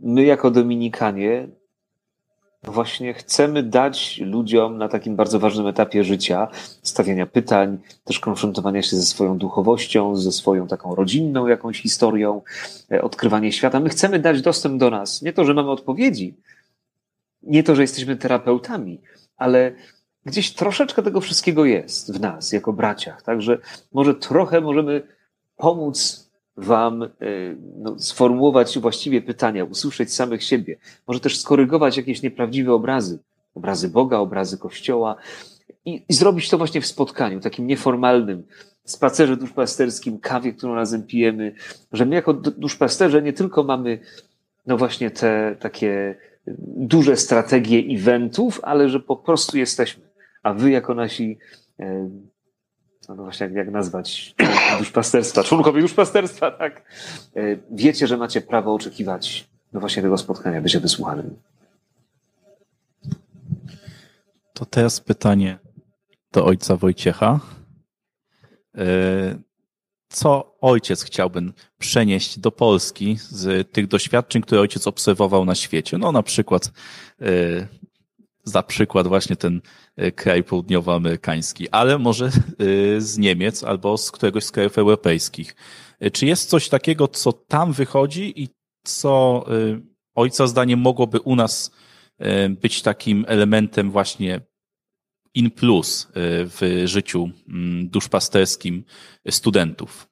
my jako Dominikanie właśnie chcemy dać ludziom na takim bardzo ważnym etapie życia stawiania pytań, też konfrontowania się ze swoją duchowością, ze swoją taką rodzinną jakąś historią, e, odkrywanie świata. My chcemy dać dostęp do nas. Nie to, że mamy odpowiedzi, nie to, że jesteśmy terapeutami, ale gdzieś troszeczkę tego wszystkiego jest w nas, jako braciach. Także może trochę możemy pomóc Wam e, no, sformułować właściwie pytania, usłyszeć samych siebie, może też skorygować jakieś nieprawdziwe obrazy, obrazy Boga, obrazy Kościoła. I, i zrobić to właśnie w spotkaniu, takim nieformalnym, spacerze duszpasterskim, kawie, którą razem pijemy, że my jako duszpasterze nie tylko mamy no właśnie te takie duże strategie eventów, ale że po prostu jesteśmy, a wy jako nasi e, no właśnie jak, jak nazwać duszpasterstwa, członkowie duszpasterstwa, tak? E, wiecie, że macie prawo oczekiwać no właśnie tego spotkania, bycie wysłuchanym. To teraz pytanie do ojca Wojciecha. E, co ojciec chciałby przenieść do Polski z tych doświadczeń, które ojciec obserwował na świecie? No na przykład e, za przykład właśnie ten kraj południowoamerykański, ale może e, z Niemiec albo z któregoś z krajów europejskich. Czy jest coś takiego, co tam wychodzi i co ojca zdaniem mogłoby u nas być takim elementem właśnie in plus w życiu mm, duszpasterskim studentów?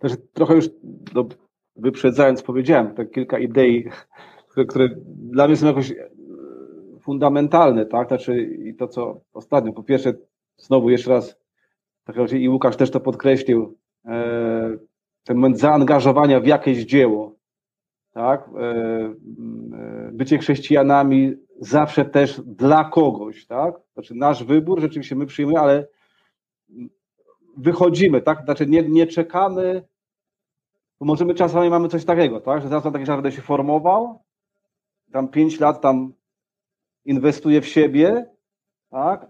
Znaczy, trochę już do, wyprzedzając powiedziałem, tak kilka idei, które, które dla mnie są jakoś e, fundamentalne, tak? Znaczy i to, co ostatnio, po pierwsze, znowu jeszcze raz, tak jak i Łukasz też to podkreślił, e, ten moment zaangażowania w jakieś dzieło, tak? E, bycie chrześcijanami zawsze też dla kogoś, tak? Znaczy nasz wybór, rzeczywiście my przyjmujemy, ale wychodzimy, tak? Znaczy nie, nie czekamy, bo możemy czasami mamy coś takiego, tak? Że zaraz taki będę się formował, tam pięć lat tam inwestuję w siebie, tak?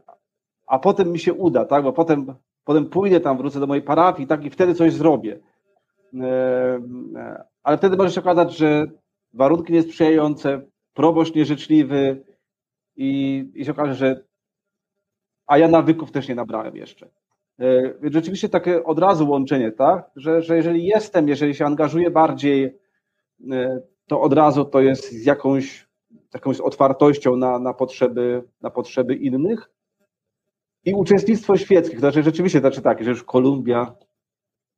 A potem mi się uda, tak? Bo potem, potem pójdę tam, wrócę do mojej parafii, tak? I wtedy coś zrobię. E, e, ale wtedy może się okazać, że warunki niesprzyjające, proboszcz nieżyczliwy i, i się okaże, że a ja nawyków też nie nabrałem jeszcze. E, więc rzeczywiście takie od razu łączenie, tak? Że, że jeżeli jestem, jeżeli się angażuję bardziej, to od razu to jest z jakąś, jakąś otwartością na, na, potrzeby, na potrzeby innych. I uczestnictwo świeckich, znaczy rzeczywiście znaczy tak, że już Kolumbia,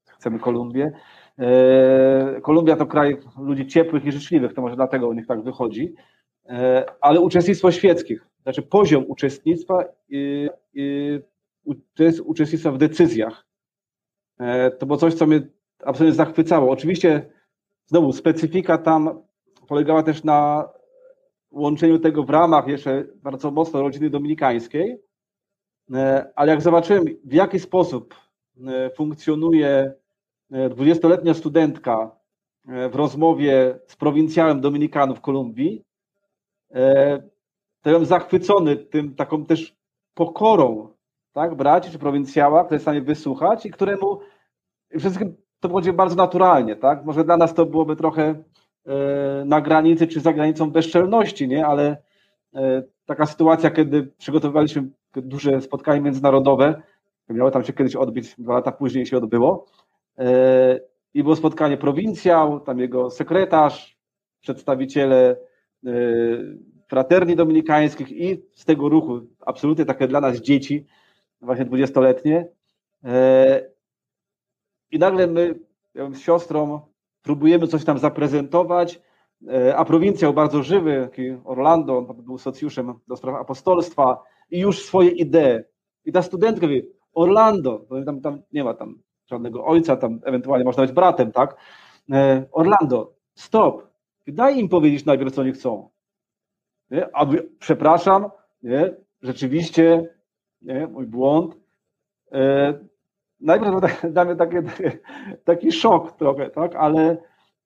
chcemy Kolumbię. E, Kolumbia to kraj ludzi ciepłych i życzliwych, to może dlatego u nich tak wychodzi, ale uczestnictwo świeckich, znaczy poziom uczestnictwa i to jest uczestnictwo w decyzjach. E, to było coś, co mnie absolutnie zachwycało. Oczywiście, znowu, specyfika tam polegała też na łączeniu tego w ramach jeszcze bardzo mocno rodziny dominikańskiej, e, ale jak zobaczyłem, w jaki sposób e, funkcjonuje dwudziestoletnia studentka w rozmowie z prowincjałem Dominikanów Kolumbii, to byłem zachwycony tym taką też pokorą tak, braci czy prowincjała, który jest w stanie wysłuchać i któremu wszystkim to będzie bardzo naturalnie, tak? Może dla nas to byłoby trochę e, na granicy czy za granicą bezczelności, nie? Ale e, taka sytuacja, kiedy przygotowywaliśmy duże spotkanie międzynarodowe, miało tam się kiedyś odbyć, dwa lata później się odbyło, e, i było spotkanie prowincjał, tam jego sekretarz, przedstawiciele fraterni dominikańskich i z tego ruchu, absolutnie takie dla nas dzieci, właśnie dwudziestoletnie. E, I nagle my ja z siostrą próbujemy coś tam zaprezentować, e, a prowincjał bardzo żywy, taki Orlando, on był socjuszem do spraw apostolstwa i już swoje idee. I ta studentka mówi, Orlando, tam, tam nie ma tam żadnego ojca, tam ewentualnie można być bratem, tak? E, Orlando, stop, daj im powiedzieć najpierw, co oni chcą. Nie? A przepraszam, nie? rzeczywiście nie? mój błąd. Najpierw dla taki, taki szok trochę, tak? ale,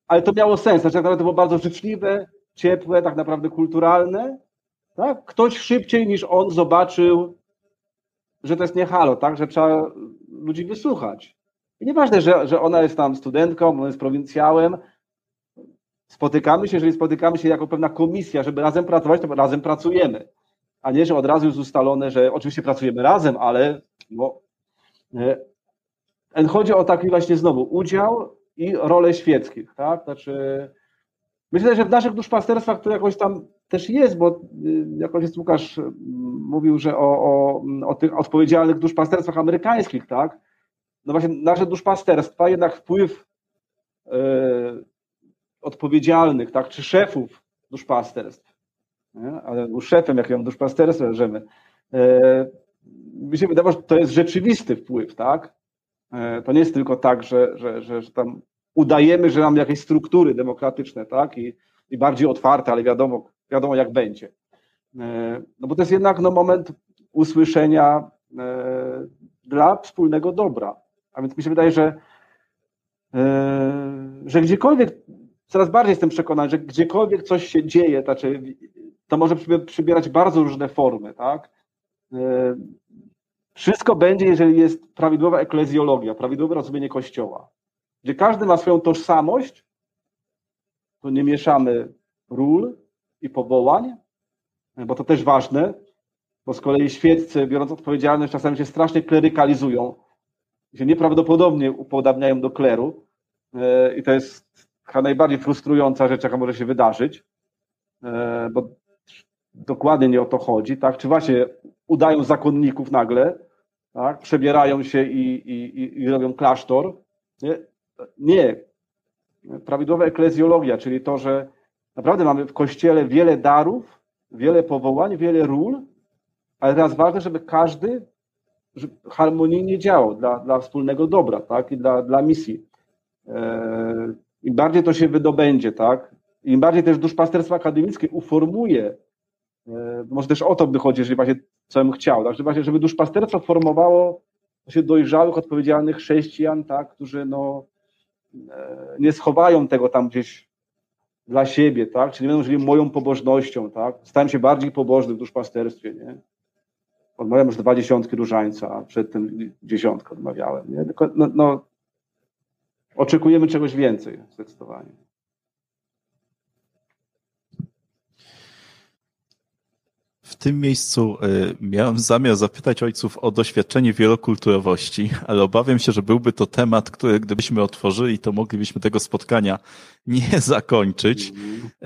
ale to miało sens. Znaczy, to było bardzo życzliwe, ciepłe, tak naprawdę kulturalne. Tak? Ktoś szybciej niż on zobaczył, że to jest nie halo, tak? że trzeba ludzi wysłuchać. I nieważne, że, że ona jest tam studentką, on jest prowincjałem. Spotykamy się, jeżeli spotykamy się jako pewna komisja, żeby razem pracować, to razem pracujemy a nie, że od razu jest ustalone, że oczywiście pracujemy razem, ale no, chodzi o taki właśnie znowu udział i rolę świeckich, tak? Znaczy, myślę, że w naszych duszpasterstwach to jakoś tam też jest, bo y, jakoś jest Łukasz mówił, że o, o, o tych odpowiedzialnych duszpasterstwach amerykańskich, tak? No właśnie nasze duszpasterstwa jednak wpływ e, odpowiedzialnych, tak, czy szefów duszpasterstw nie? ale był szefem jakiegoś duszpasterstwa żyjemy. E, mi się wydawało, że to jest rzeczywisty wpływ, tak? E, to nie jest tylko tak, że, że, że, że tam udajemy, że mamy jakieś struktury demokratyczne, tak? I, i bardziej otwarte, ale wiadomo, wiadomo jak będzie. E, no bo to jest jednak no, moment usłyszenia dla wspólnego dobra. A więc mi się wydaje, że, że gdziekolwiek, coraz bardziej jestem przekonany, że gdziekolwiek coś się dzieje, znaczy to może przybierać bardzo różne formy, tak? Wszystko będzie, jeżeli jest prawidłowa eklezjologia, prawidłowe rozumienie Kościoła, gdzie każdy ma swoją tożsamość, to nie mieszamy ról i powołań, bo to też ważne. bo z kolei świeccy, biorąc odpowiedzialność, czasami się strasznie klerykalizują, się nieprawdopodobnie upodabniają do kleru e, i to jest chyba najbardziej frustrująca rzecz, jaka może się wydarzyć, e, bo dokładnie nie o to chodzi, tak? Czy właśnie udają zakonników nagle, tak? Przebierają się i, i, i robią klasztor? Nie. nie. Prawidłowa eklezjologia, czyli to, że naprawdę mamy w Kościele wiele darów, wiele powołań, wiele ról, ale teraz ważne, żeby każdy harmonijnie działał dla, dla wspólnego dobra, tak? I dla, dla misji. E, Im bardziej to się wydobędzie, tak? Im bardziej też duszpasterstwo akademickie uformuje, e, może też o to by chodzi, jeżeli właśnie co bym chciał, tak? Żeby, właśnie, żeby duszpasterstwo formowało się dojrzałych, odpowiedzialnych chrześcijan, tak? Którzy no, e, nie schowają tego tam gdzieś dla siebie, tak? Czyli nie będą żyli moją pobożnością, tak? Stałem się bardziej pobożny w duszpasterstwie, nie? Odmawiałem już dwa dziesiątki różańca, a przed tym dziesiątkę odmawiałem. Nie? Tylko, no, no, oczekujemy czegoś więcej, zdecydowanie. W tym miejscu y, miałem zamiar zapytać ojców o doświadczenie wielokulturowości, ale obawiam się, że byłby to temat, który gdybyśmy otworzyli, to moglibyśmy tego spotkania nie zakończyć.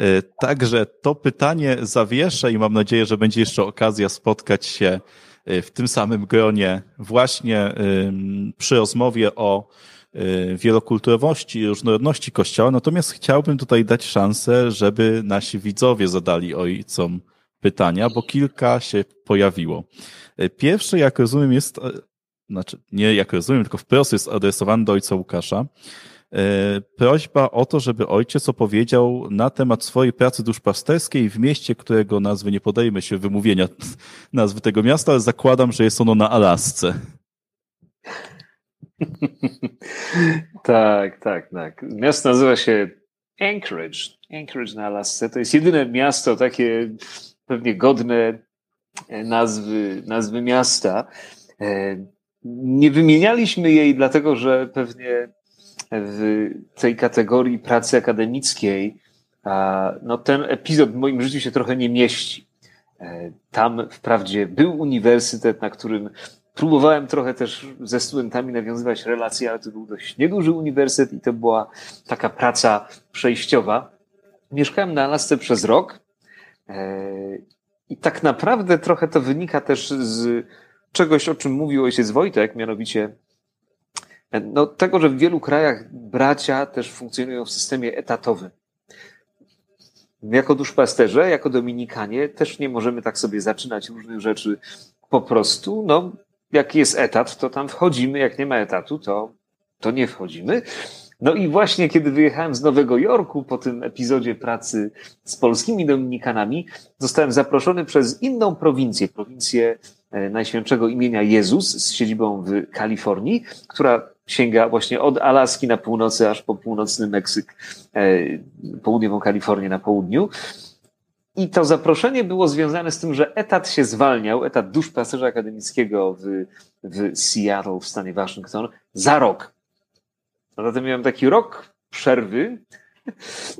Y, także to pytanie zawieszę i mam nadzieję, że będzie jeszcze okazja spotkać się y, w tym samym gronie właśnie przy rozmowie o wielokulturowości i różnorodności Kościoła. Natomiast chciałbym tutaj dać szansę, żeby nasi widzowie zadali ojcom pytania, bo kilka się pojawiło. Pierwszy, jak rozumiem, jest, e, znaczy nie jak rozumiem, tylko wprost jest adresowany do ojca Łukasza. E, prośba o to, żeby ojciec opowiedział na temat swojej pracy duszpasterskiej w mieście, którego nazwy nie podejmę się wymówienia nazwy tego miasta, ale zakładam, że jest ono na Alasce. tak, tak, tak. Miasto nazywa się Anchorage. Anchorage na Alasce. To jest jedyne miasto takie pewnie godne e, nazwy, nazwy miasta. E, nie wymienialiśmy jej, dlatego że pewnie w tej kategorii pracy akademickiej no ten epizod w moim życiu się trochę nie mieści. E, tam wprawdzie był uniwersytet, na którym próbowałem trochę też ze studentami nawiązywać relacje, ale to był dość nieduży uniwersytet i to była taka praca przejściowa. Mieszkałem na Alasce przez rok I tak naprawdę trochę to wynika też z czegoś, o czym mówił ojciec Wojtek, mianowicie e, no, tego, że w wielu krajach bracia też funkcjonują w systemie etatowym. Jako duszpasterze, jako dominikanie też nie możemy tak sobie zaczynać różnych rzeczy po prostu. No, jak jest etat, to tam wchodzimy, jak nie ma etatu, to, to nie wchodzimy. No i właśnie kiedy wyjechałem z Nowego Jorku po tym epizodzie pracy z polskimi dominikanami, zostałem zaproszony przez inną prowincję, prowincję e, Najświętszego imienia Jezus z siedzibą w Kalifornii, która sięga właśnie od Alaski na północy aż po północny Meksyk, e, południową Kalifornię na południu. I to zaproszenie było związane z tym, że etat się zwalniał, etat duszpasterza akademickiego w, w Seattle w stanie Waszyngton za rok. Zatem miałem taki rok przerwy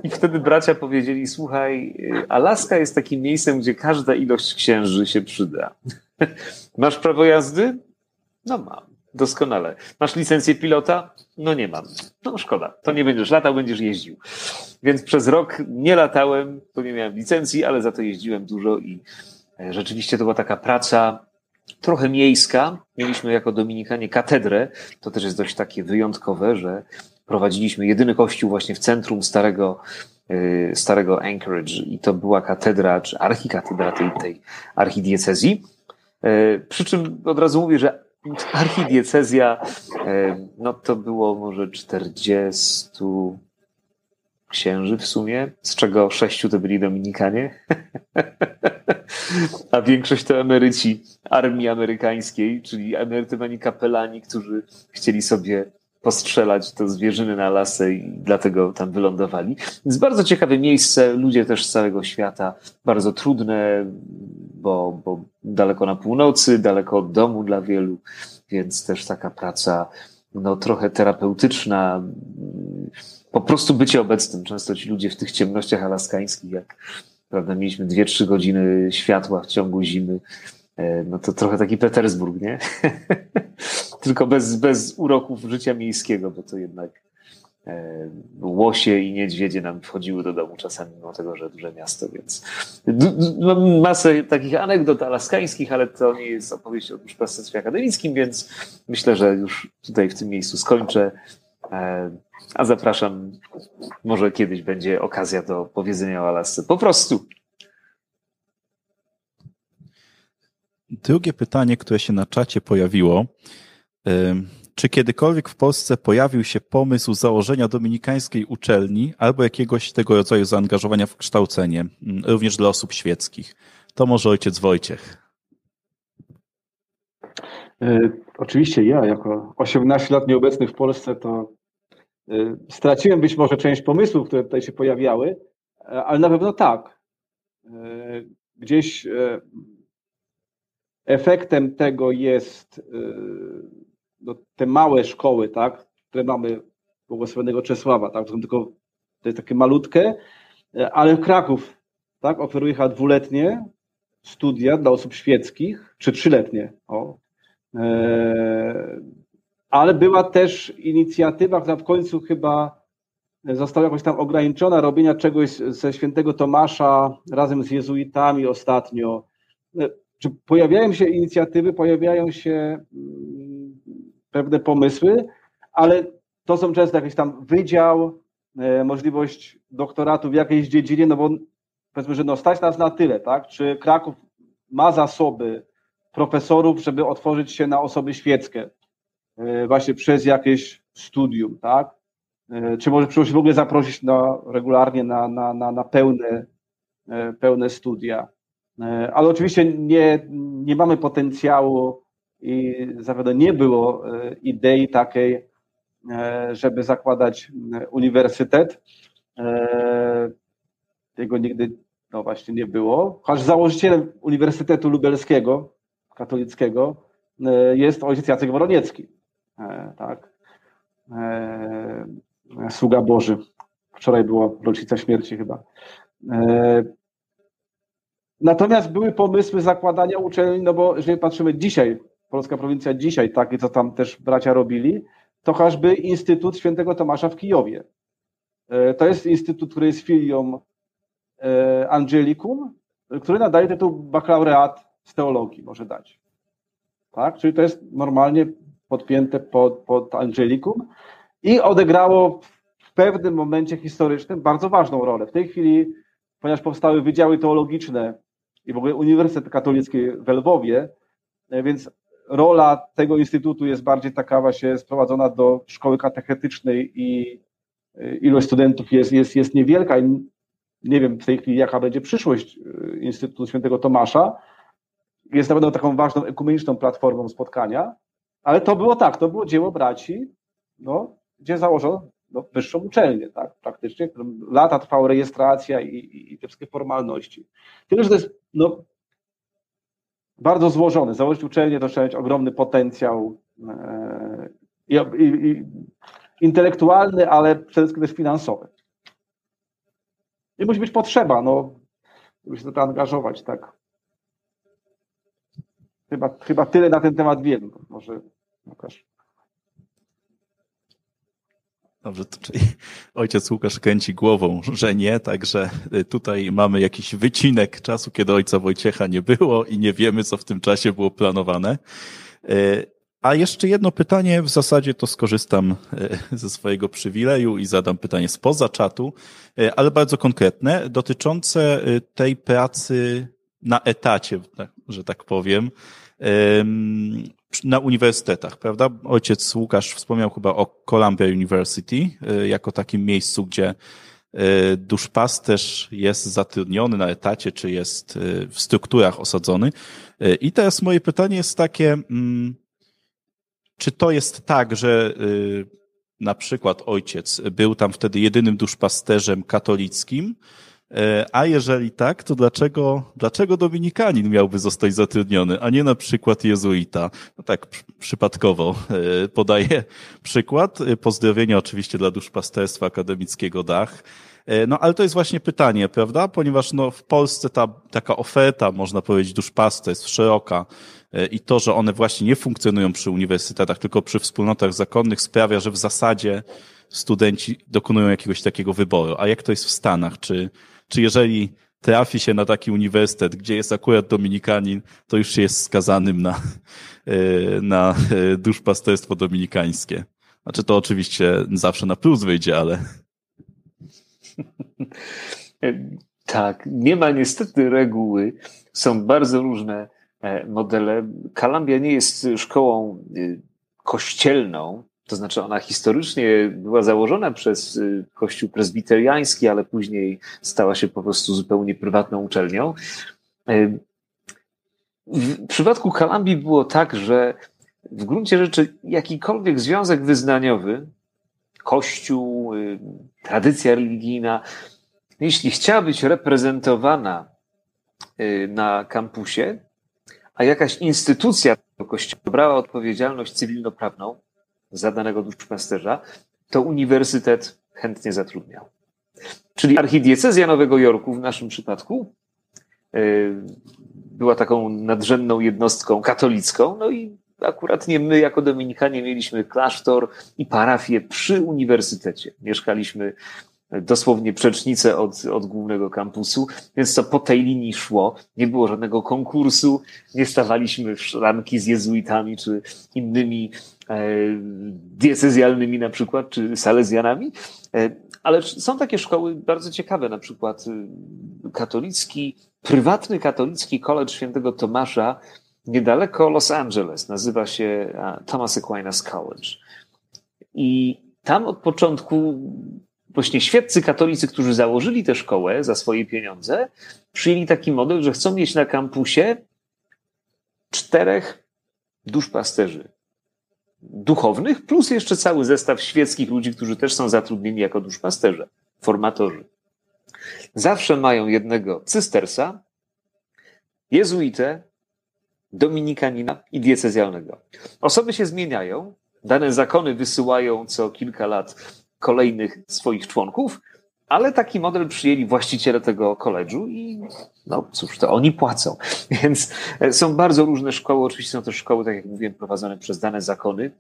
i wtedy bracia powiedzieli, słuchaj, Alaska jest takim miejscem, gdzie każda ilość księży się przyda. Masz prawo jazdy? No mam. Doskonale. Masz licencję pilota? No nie mam. No szkoda. To nie będziesz latał, będziesz jeździł. Więc przez rok nie latałem, bo nie miałem licencji, ale za to jeździłem dużo i e, rzeczywiście to była taka praca trochę miejska. Mieliśmy jako Dominikanie katedrę. To też jest dość takie wyjątkowe, że prowadziliśmy jedyny kościół właśnie w centrum starego, y, starego Anchorage i to była katedra, czy archikatedra tej, tej archidiecezji. Y, przy czym od razu mówię, że archidiecezja, y, no to było może 40 księży w sumie, z czego sześciu to byli Dominikanie, a większość to emeryci armii amerykańskiej, czyli emerytowani kapelani, którzy chcieli sobie postrzelać to zwierzyny na lasę i dlatego tam wylądowali. Więc bardzo ciekawe miejsce, ludzie też z całego świata, bardzo trudne, bo, bo daleko na północy, daleko od domu dla wielu, więc też taka praca no, trochę terapeutyczna, po prostu bycie obecnym. Często ci ludzie w tych ciemnościach alaskańskich, jak prawda, mieliśmy 2-3 godziny światła w ciągu zimy, no to trochę taki Petersburg, nie? Tylko bez, bez uroków życia miejskiego, bo to jednak E, łosie i niedźwiedzie nam wchodziły do domu czasami, mimo tego, że duże miasto, więc mam masę takich anegdot alaskańskich, ale to nie jest opowieść o duszpasterstwie akademickim, więc myślę, że już tutaj w tym miejscu skończę. A zapraszam, może kiedyś będzie okazja do powiedzenia o Alasce. Po prostu. Drugie pytanie, które się na czacie pojawiło, czy kiedykolwiek w Polsce pojawił się pomysł założenia dominikańskiej uczelni albo jakiegoś tego rodzaju zaangażowania w kształcenie, mm, również dla osób świeckich? To może ojciec Wojciech. E, oczywiście ja, jako 18 lat nieobecny w Polsce, to straciłem być może część pomysłów, które tutaj się pojawiały, e, ale na pewno tak. Gdzieś efektem tego jest no, te małe szkoły, tak, które mamy błogosławionego Czesława, tak, są tylko, to jest takie malutkie, e, ale Kraków, tak, oferuje chyba dwuletnie studia dla osób świeckich, czy trzyletnie, o. E, ale była też inicjatywa, która w końcu chyba została jakoś tam ograniczona, robienia czegoś ze świętego Tomasza razem z jezuitami ostatnio. E, czy pojawiają się inicjatywy, pojawiają się mm, pewne pomysły, ale to są często jakiś tam wydział, e, możliwość doktoratu w jakiejś dziedzinie, no bo powiedzmy, że no stać nas na tyle, tak? Czy Kraków ma zasoby profesorów, żeby otworzyć się na osoby świeckie właśnie przez jakieś studium, tak? E, czy może przyszłość w ogóle zaprosić na, regularnie na, na, na, na pełne, pełne studia. Ale oczywiście nie, nie mamy potencjału i zapewne nie było e, idei takiej, e, żeby zakładać e, uniwersytet. Tego nigdy no właśnie nie było. Chociaż założycielem Uniwersytetu Lubelskiego, katolickiego, jest ojciec Jacek Woroniecki. Tak. Sługa Boży. Wczoraj była rocznica śmierci chyba. Natomiast były pomysły zakładania uczelni, no bo jeżeli patrzymy dzisiaj polska prowincja dzisiaj, takie co tam też bracia robili, to chociażby Instytut Świętego Tomasza w Kijowie. E, to jest instytut, który jest filią e, Angelicum, który nadaje tytuł bakalaureat z teologii, może dać. Tak? Czyli to jest normalnie podpięte pod, pod Angelicum i odegrało w pewnym momencie historycznym bardzo ważną rolę. W tej chwili, ponieważ powstały wydziały teologiczne i w ogóle Uniwersytet Katolicki w Lwowie, e, więc rola tego instytutu jest bardziej taka właśnie sprowadzona do szkoły katechetycznej i y, ilość studentów jest, jest, jest niewielka nie wiem w tej chwili jaka będzie przyszłość y, Instytutu Świętego Tomasza. Jest na pewno taką ważną ekumeniczną platformą spotkania, ale to było tak, to było dzieło braci, no, gdzie założono no, wyższą uczelnię, tak, praktycznie. Lata trwała rejestracja i, i, i te wszystkie formalności. Tyle, że to jest no, bardzo złożony. Założyć uczelnię to trzeba mieć ogromny potencjał e, i, i intelektualny, ale przede wszystkim też finansowy. I musi być potrzeba, no, żeby się to angażować, tak. Chyba, chyba tyle na ten temat wiem. Może Łukasz. Dobrze, to czyli ojciec Łukasz kręci głową, że nie, także y, tutaj mamy jakiś wycinek czasu, kiedy ojca Wojciecha nie było i nie wiemy, co w tym czasie było planowane. Y, a jeszcze jedno pytanie, w zasadzie to skorzystam y, ze swojego przywileju i zadam pytanie spoza czatu, ale bardzo konkretne, dotyczące tej pracy na etacie, tak, że tak powiem na uniwersytetach, prawda? Ojciec Łukasz wspomniał chyba o Columbia University y, jako takim miejscu, gdzie y, duszpasterz jest zatrudniony na etacie, czy jest y, w strukturach osadzony. I teraz moje pytanie jest takie, mm, czy to jest tak, że na przykład ojciec był tam wtedy jedynym duszpasterzem katolickim, E, a jeżeli tak, to dlaczego, dlaczego Dominikanin miałby zostać zatrudniony, a nie na przykład jezuita? No tak przypadkowo e, podaję przykład. Pozdrowienia oczywiście dla duszpasterstwa akademickiego Dach. E, no ale to jest właśnie pytanie, prawda? Ponieważ no, w Polsce ta taka oferta, można powiedzieć, duszpasta jest szeroka e, i to, że one właśnie nie funkcjonują przy uniwersytetach, tylko przy wspólnotach zakonnych sprawia, że w zasadzie studenci dokonują jakiegoś takiego wyboru. A jak to jest w Stanach? Czy, czy jeżeli trafi się na taki uniwersytet, gdzie jest akurat dominikanin, to już się jest skazanym na, e, na duszpasterstwo dominikańskie? Znaczy to oczywiście zawsze na plus wyjdzie, ale tak, nie ma niestety reguły. Są bardzo różne e, modele. Kalambia nie jest szkołą kościelną, to znaczy ona historycznie była założona przez y, kościół prezbiteriański, ale później stała się po prostu zupełnie prywatną uczelnią. E, w przypadku Kalambii było tak, że w gruncie rzeczy jakikolwiek związek wyznaniowy kościół, y, tradycja religijna, jeśli chciała być reprezentowana y, na kampusie, a jakaś instytucja kościoła brała odpowiedzialność cywilnoprawną za danego duszpasterza, to uniwersytet chętnie zatrudniał. Czyli archidiecezja Nowego Jorku w naszym przypadku y, była taką nadrzędną jednostką katolicką, no i akurat nie my jako Dominikanie mieliśmy klasztor i parafię przy uniwersytecie. Mieszkaliśmy dosłownie przecznicę od, od głównego kampusu, więc to po tej linii szło. Nie było żadnego konkursu, nie stawaliśmy w szranki z jezuitami czy innymi e, diecezjalnymi na przykład, czy salezjanami. E, ale są takie szkoły bardzo ciekawe, na przykład y, katolicki, prywatny katolicki College Świętego Tomasza niedaleko Los Angeles. Nazywa się Thomas Aquinas College. I tam od początku właśnie świeccy katolicy, którzy założyli tę szkołę za swoje pieniądze, przyjęli taki model, że chcą mieć na kampusie czterech duszpasterzy duchownych, plus jeszcze cały zestaw świeckich ludzi, którzy też są zatrudnieni jako duszpasterze, formatorzy. Zawsze mają jednego cystersa, jezuitę dominikanina i diecezjalnego. Osoby się zmieniają, dane zakony wysyłają co kilka lat kolejnych swoich członków, ale taki model przyjęli właściciele tego koledżu i no cóż, to oni płacą. Więc e, są bardzo różne szkoły, oczywiście są też szkoły, tak jak mówiłem, prowadzone przez dane zakony.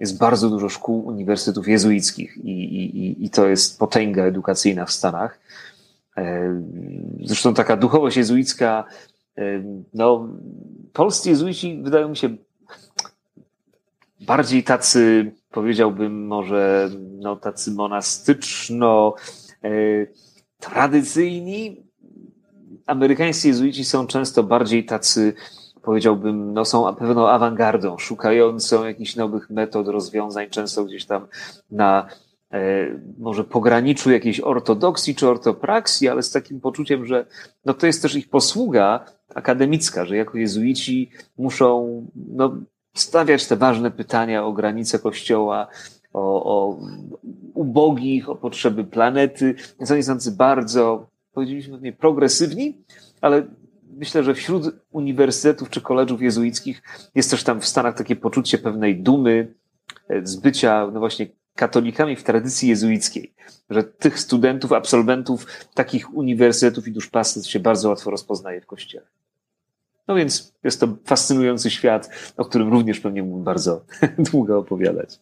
Jest bardzo dużo szkół, uniwersytetów jezuickich i, i, i to jest potęga edukacyjna w Stanach. E, zresztą taka duchowość jezuicka no, polscy jezuici wydają mi się bardziej tacy, powiedziałbym może, no, tacy monastyczno e, tradycyjni. Amerykańscy jezuici są często bardziej tacy, powiedziałbym, no, są pewną awangardą, szukającą jakichś nowych metod, rozwiązań, często gdzieś tam na E, może pograniczu jakiejś ortodoksji czy ortopraksji, ale z takim poczuciem, że no to jest też ich posługa akademicka, że jako jezuici muszą no, stawiać te ważne pytania o granice Kościoła, o, o ubogich, o potrzeby planety. Są bardzo, powiedzieliśmy nie progresywni, ale myślę, że wśród uniwersytetów czy koleżów jezuickich jest też tam w Stanach takie poczucie pewnej dumy e, z bycia, no właśnie, katolikami w tradycji jezuickiej, że tych studentów, absolwentów takich uniwersytetów i duszpasterstw się bardzo łatwo rozpoznaje w kościele. No więc jest to fascynujący świat, o którym również pewnie mógłbym bardzo długo opowiadać.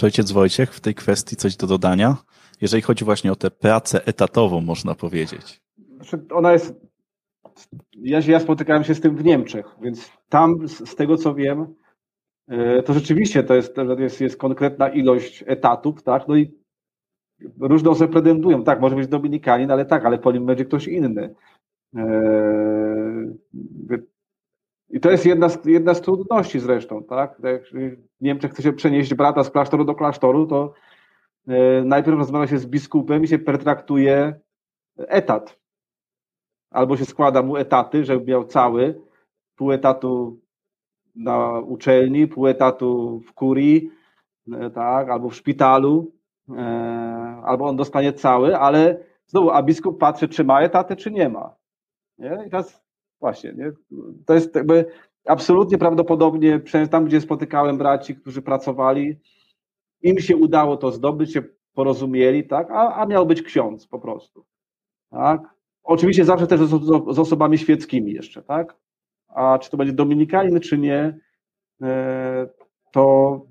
Czy ojciec Wojciech w tej kwestii coś do dodania? Jeżeli chodzi właśnie o tę pracę etatową, można powiedzieć. Znaczy, ona jest. Ja, ja spotykałem się z tym w Niemczech, więc tam, z tego co wiem, E, to rzeczywiście to jest, jest, jest konkretna ilość etatów, tak? No i różne osoby pretendują, tak, może być Dominikanin, ale tak, ale po nim będzie ktoś inny. I to jest jedna z, jedna z trudności zresztą, tak? Jak w Niemczech chce się przenieść brata z klasztoru do klasztoru, to e, najpierw rozmawia się z biskupem i się pertraktuje etat. Albo się składa mu etaty, żeby miał cały, pół etatu na uczelni, pół etatu w kurii, e, tak, albo w szpitalu, e, albo on dostanie cały, ale znowu, a biskup patrzy, czy ma etaty, czy nie ma. Nie? I teraz właśnie, nie? to jest jakby absolutnie prawdopodobnie, tam, gdzie spotykałem braci, którzy pracowali, im się udało to zdobyć, się porozumieli, tak? A, a miał być ksiądz po prostu. Tak? Oczywiście zawsze też z, z osobami świeckimi jeszcze, tak? A czy to będzie dominikanin, czy nie, e, to,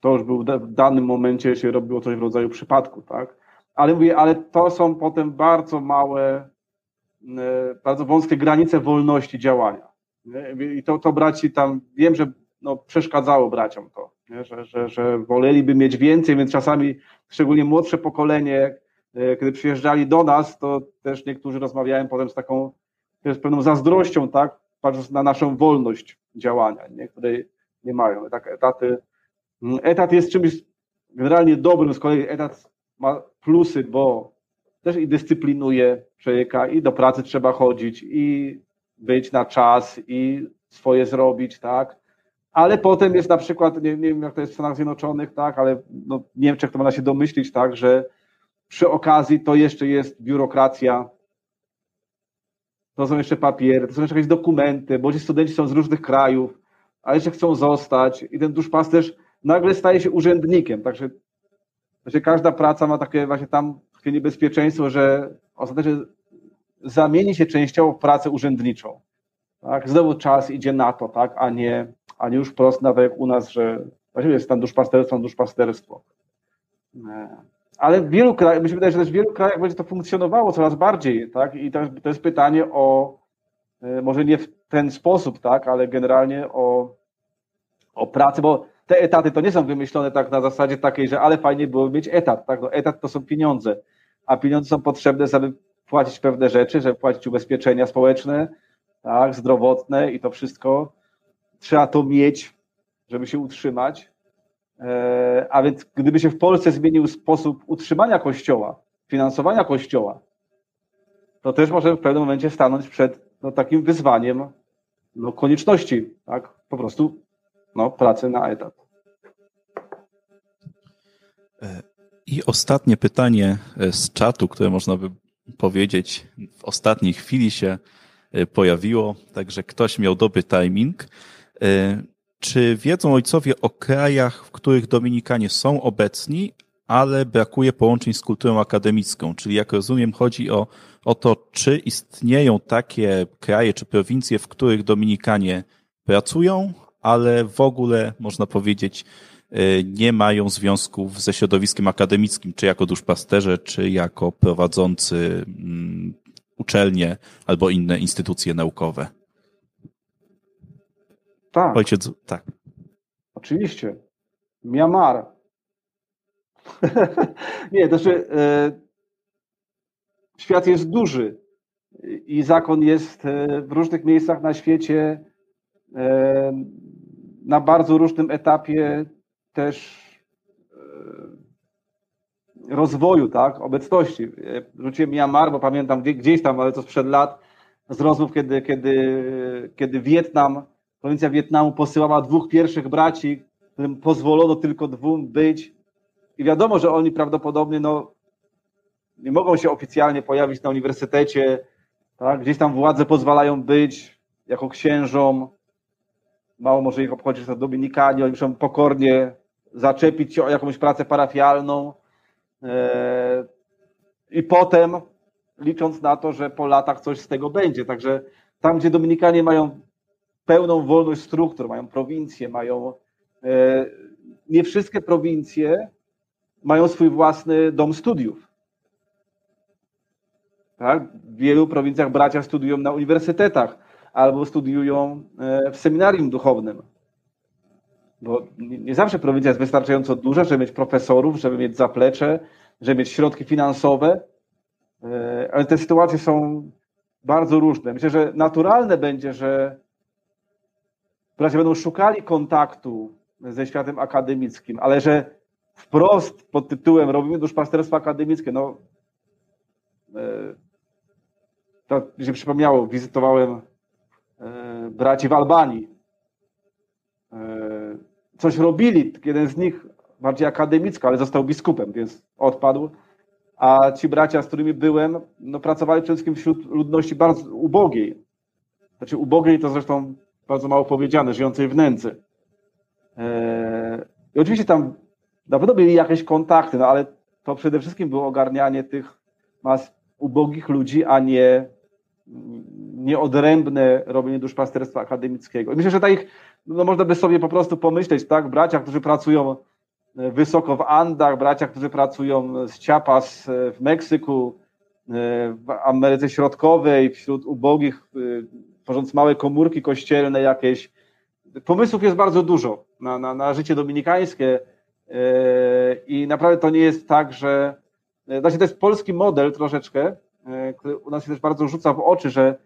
to już był w danym momencie się robiło coś w rodzaju przypadku, tak? Ale mówię, ale to są potem bardzo małe, bardzo wąskie granice wolności działania. I to, to braci tam, wiem, że no, przeszkadzało braciom to? Że, że, że woleliby mieć więcej, więc czasami szczególnie młodsze pokolenie, e, kiedy przyjeżdżali do nas, to też niektórzy rozmawiałem potem z taką, też pewną zazdrością, tak, patrząc na naszą wolność działania, nie? której nie mają. Tak, etaty, mm, etat jest czymś generalnie dobrym, z kolei etat ma plusy, bo też i dyscyplinuje człowieka, i do pracy trzeba chodzić, i być na czas, i swoje zrobić, tak, ale potem jest na przykład, nie, nie wiem jak to jest w Stanach Zjednoczonych, tak, ale no, w Niemczech to można się domyślić, tak, że przy okazji to jeszcze jest biurokracja, to są jeszcze papiery, to są jeszcze jakieś dokumenty, bo ci studenci są z różnych krajów, a jeszcze chcą zostać. I ten duszpasterz nagle staje się urzędnikiem, także właśnie każda praca ma takie właśnie tam takie niebezpieczeństwo, że ostatecznie zamieni się częściowo w pracę urzędniczą. Tak? Znowu czas idzie na to, tak? a, nie, a nie już wprost nawet jak u nas, że właściwie jest tam duszpasterstwo, duszpasterstwo. Ale w wielu krajach, mi się wydaje, że też w wielu krajach będzie to funkcjonowało coraz bardziej, tak? I to, to jest pytanie o, e, może nie w ten sposób, tak, ale generalnie o, o pracę, bo te etaty to nie są wymyślone tak na zasadzie takiej, że ale fajnie było mieć etat, tak? No, etat to są pieniądze, a pieniądze są potrzebne, żeby płacić pewne rzeczy, żeby płacić ubezpieczenia społeczne, tak, zdrowotne i to wszystko. Trzeba to mieć, żeby się utrzymać. E, a więc gdyby się w Polsce zmienił sposób utrzymania kościoła, finansowania kościoła, to też możemy w pewnym momencie stanąć przed no, takim wyzwaniem no, konieczności, tak? Po prostu no, pracy na etat. E, I ostatnie pytanie e, z czatu, które można by powiedzieć w ostatniej chwili się pojawiło, także ktoś miał dobry timing. Czy wiedzą ojcowie o krajach, w których Dominikanie są obecni, ale brakuje połączeń z kulturą akademicką? Czyli jak rozumiem, chodzi o, o to, czy istnieją takie kraje czy prowincje, w których Dominikanie pracują, ale w ogóle można powiedzieć, e, nie mają związków ze środowiskiem akademickim, czy jako duszpasterze, czy jako prowadzący mm, uczelnie albo inne instytucje naukowe. Tak. Ojciec, tak. Oczywiście. Myanmar. nie, to znaczy e, świat jest duży i zakon jest e, w różnych miejscach na świecie e, na bardzo różnym etapie też e, rozwoju, tak, obecności. E, rzuciłem Myanmar, bo pamiętam gdzieś tam, ale to sprzed lat, z rozmów, kiedy, kiedy, kiedy Wietnam prowincja Wietnamu posyłała dwóch pierwszych braci, którym pozwolono tylko dwóm być. I wiadomo, że oni prawdopodobnie no, nie mogą się oficjalnie pojawić na uniwersytecie. Tak? Gdzieś tam władze pozwalają być jako księżom. Mało może ich obchodzić to Dominikanie. Oni muszą pokornie zaczepić się o jakąś pracę parafialną. E, I potem licząc na to, że po latach coś z tego będzie. Także tam, gdzie Dominikanie mają pełną wolność struktur, mają prowincje, mają. E, nie wszystkie prowincje mają swój własny dom studiów. Tak? W wielu prowincjach bracia studiują na uniwersytetach albo studiują e, w seminarium duchownym. Bo nie zawsze prowincja jest wystarczająco duża, żeby mieć profesorów, żeby mieć zaplecze, żeby mieć środki finansowe, e, ale te sytuacje są bardzo różne. Myślę, że naturalne będzie, że bracia będą szukali kontaktu ze światem akademickim, ale że wprost pod tytułem robimy duszpasterstwo akademickie, no e, to mi się przypomniało, wizytowałem braci w Albanii. E, coś robili, jeden z nich bardziej akademicko, ale został biskupem, więc odpadł. A ci bracia, z którymi byłem, no, pracowali przede wszystkim wśród ludności bardzo ubogiej. Znaczy ubogiej to zresztą bardzo mało powiedziane, żyjącej w nędzy. E, I oczywiście tam na pewno mieli jakieś kontakty, no ale to przede wszystkim było ogarnianie tych mas ubogich ludzi, a nie nieodrębne robienie duszpasterstwa akademickiego. I myślę, że takich, no można by sobie po prostu pomyśleć, tak, bracia, którzy pracują e, wysoko w Andach, bracia, którzy pracują z Chiapas e, w Meksyku, e, w Ameryce Środkowej, wśród ubogich, tworząc małe komórki kościelne jakieś. Pomysłów jest bardzo dużo na, na, na życie dominikańskie i naprawdę to nie jest tak, że znaczy to jest polski model troszeczkę, który u nas się też bardzo rzuca w oczy, że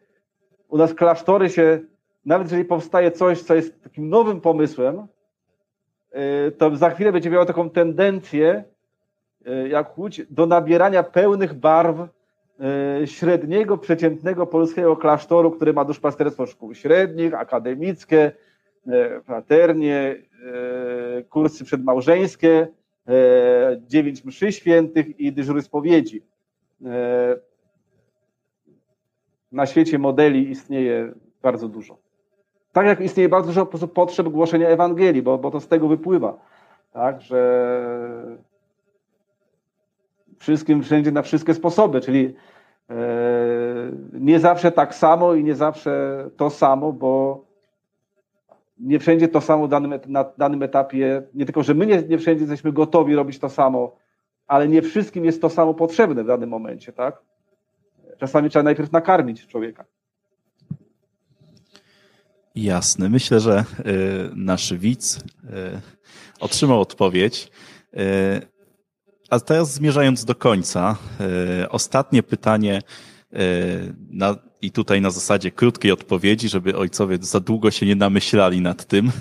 u nas klasztory się, nawet jeżeli powstaje coś, co jest takim nowym pomysłem, e, to za chwilę będzie miało taką tendencję, e, jak Łódź, do nabierania pełnych barw średniego, przeciętnego polskiego klasztoru, który ma duszpasterstwo szkół średnich, akademickie, fraternie, kursy przedmałżeńskie, dziewięć mszy świętych i dyżury spowiedzi na świecie modeli istnieje bardzo dużo. Tak jak istnieje bardzo dużo potrzeb głoszenia Ewangelii, bo, bo to z tego wypływa, tak, że wszystkim wszędzie na wszystkie sposoby, czyli e, nie zawsze tak samo i nie zawsze to samo, bo nie wszędzie to samo danym, na danym etapie, nie tylko, że my nie, nie wszędzie jesteśmy gotowi robić to samo, ale nie wszystkim jest to samo potrzebne w danym momencie, tak? Czasami trzeba najpierw nakarmić człowieka. Jasne. Myślę, że y, nasz widz y, otrzymał odpowiedź. Y, a teraz zmierzając do końca, ostatnie pytanie na, i tutaj na zasadzie krótkiej odpowiedzi, żeby ojcowie za długo się nie namyślali nad tym.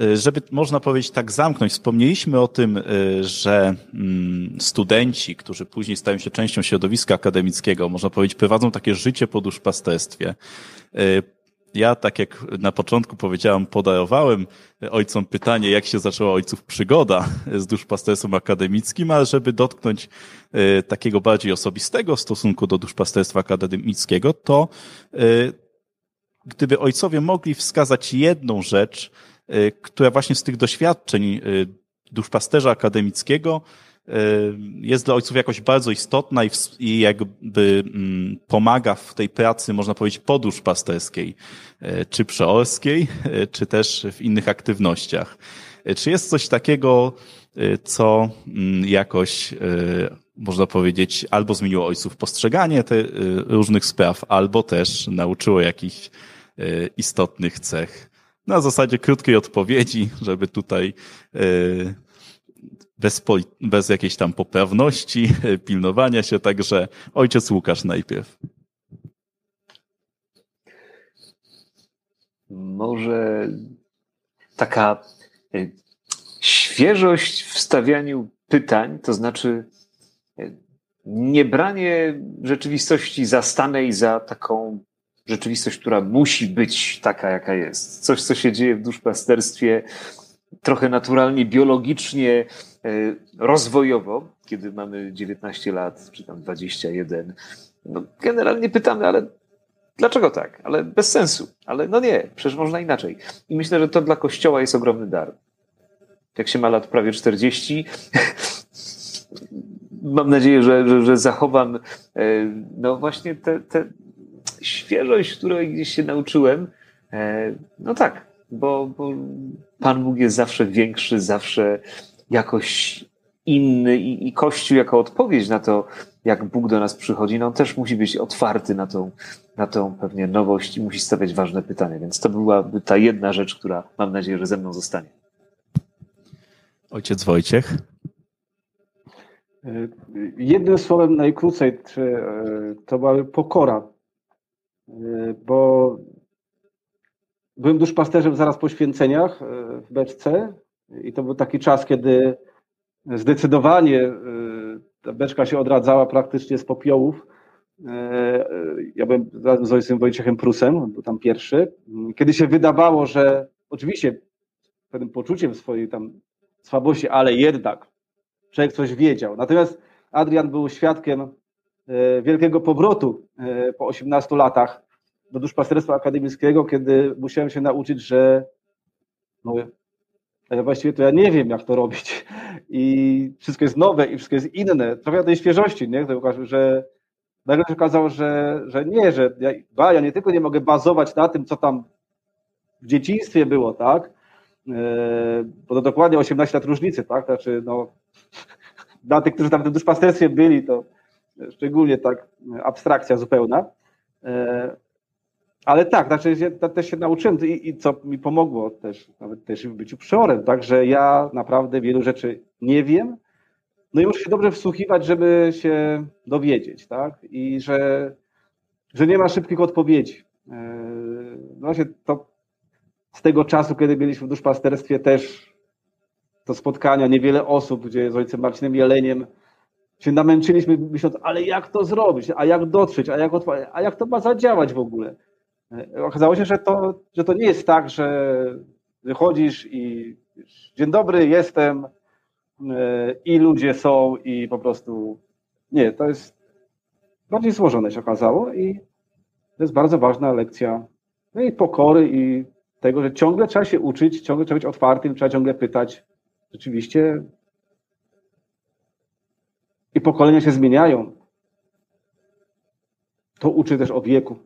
Y, żeby można powiedzieć tak zamknąć, wspomnieliśmy o tym, y, że mm, studenci, którzy później stają się częścią środowiska akademickiego, można powiedzieć, prowadzą takie życie po duszpasterstwie. Y, ja, tak jak na początku powiedziałem, podarowałem ojcom pytanie, jak się zaczęła ojców przygoda z duszpasterstwem akademickim, ale żeby dotknąć takiego bardziej osobistego stosunku do duszpasterstwa akademickiego, to gdyby ojcowie mogli wskazać jedną rzecz, która właśnie z tych doświadczeń y, duszpasterza akademickiego y, jest dla ojców jakoś bardzo istotna i, jakby mm, pomaga w tej pracy, można powiedzieć, poduszpasterskiej, czy przeorskiej, czy też w innych aktywnościach. Czy jest coś takiego, co mm, jakoś, można powiedzieć, albo zmieniło ojców postrzeganie te różnych spraw, albo też nauczyło jakichś istotnych cech na zasadzie krótkiej odpowiedzi, żeby tutaj e, bez, bez jakiejś tam poprawności, e, pilnowania się, także ojciec Łukasz najpierw. Może taka e, świeżość w stawianiu pytań, to znaczy nie branie rzeczywistości zastanej za taką rzeczywistość, która musi być taka, jaka jest. Coś, co się dzieje w duszpasterstwie trochę naturalnie, biologicznie, e, rozwojowo, kiedy mamy 19 lat, czy tam 21. No, generalnie pytamy, ale dlaczego tak? Ale bez sensu. Ale no nie, przecież można inaczej. I myślę, że to dla Kościoła jest ogromny dar. Jak się ma lat prawie 40, mam nadzieję, że, że, że zachowam e, no właśnie te, te, świeżość, której gdzieś się nauczyłem. E, no tak, bo, bo Pan Bóg jest zawsze większy, zawsze jakoś inny i, i Kościół jako odpowiedź na to, jak Bóg do nas przychodzi, no on też musi być otwarty na tą, na tą pewnie nowość i musi stawiać ważne pytania. Więc to byłaby ta jedna rzecz, która mam nadzieję, że ze mną zostanie. Ojciec Wojciech. E, jednym słowem najkrócej, e, to była pokora. Y, bo byłem duszpasterzem zaraz po święceniach y, w beczce i to był taki czas, kiedy zdecydowanie y, ta beczka się odradzała praktycznie z popiołów. Ja byłem razem z ojcem Wojciechem Prusem, był tam pierwszy. Kiedy się wydawało, że oczywiście pewnym poczuciem swojej tam słabości, ale jednak człowiek coś wiedział. Natomiast Adrian był świadkiem E, wielkiego powrotu e, po 18 latach do duszpasterstwa akademickiego, kiedy musiałem się nauczyć, że no, a ja właściwie to ja nie wiem, jak to robić. I wszystko jest nowe i wszystko jest inne. Trochę tej świeżości, nie? To, że nagle się okazało, że, że nie, że ja, ba, ja nie tylko nie mogę bazować na tym, co tam w dzieciństwie było, tak? E, bo to dokładnie 18 lat różnicy, tak? Znaczy, no, dla tych, którzy tam w tym duszpasterstwie byli, to szczególnie tak abstrakcja zupełna. Ale tak, znaczy ja też się nauczyłem i, i, co mi pomogło też, nawet też w byciu przeorem, tak, że ja naprawdę wielu rzeczy nie wiem, no i muszę się dobrze wsłuchiwać, żeby się dowiedzieć, tak, i że, że nie ma szybkich odpowiedzi. E, no właśnie to z tego czasu, kiedy byliśmy w duszpasterstwie też to spotkania, niewiele osób, gdzie z ojcem Marcinem Jeleniem się namęczyliśmy, myśląc, ale jak to zrobić, a jak dotrzeć, a jak, a jak to ma zadziałać w ogóle. E, okazało się, że to, że to nie jest tak, że wychodzisz i dzień dobry, jestem e, i ludzie są i po prostu nie, to jest bardziej złożone się okazało i to jest bardzo ważna lekcja no i pokory i tego, że ciągle trzeba się uczyć, ciągle trzeba być otwartym, trzeba ciągle pytać. Rzeczywiście i pokolenia się zmieniają. To uczy też o wieku.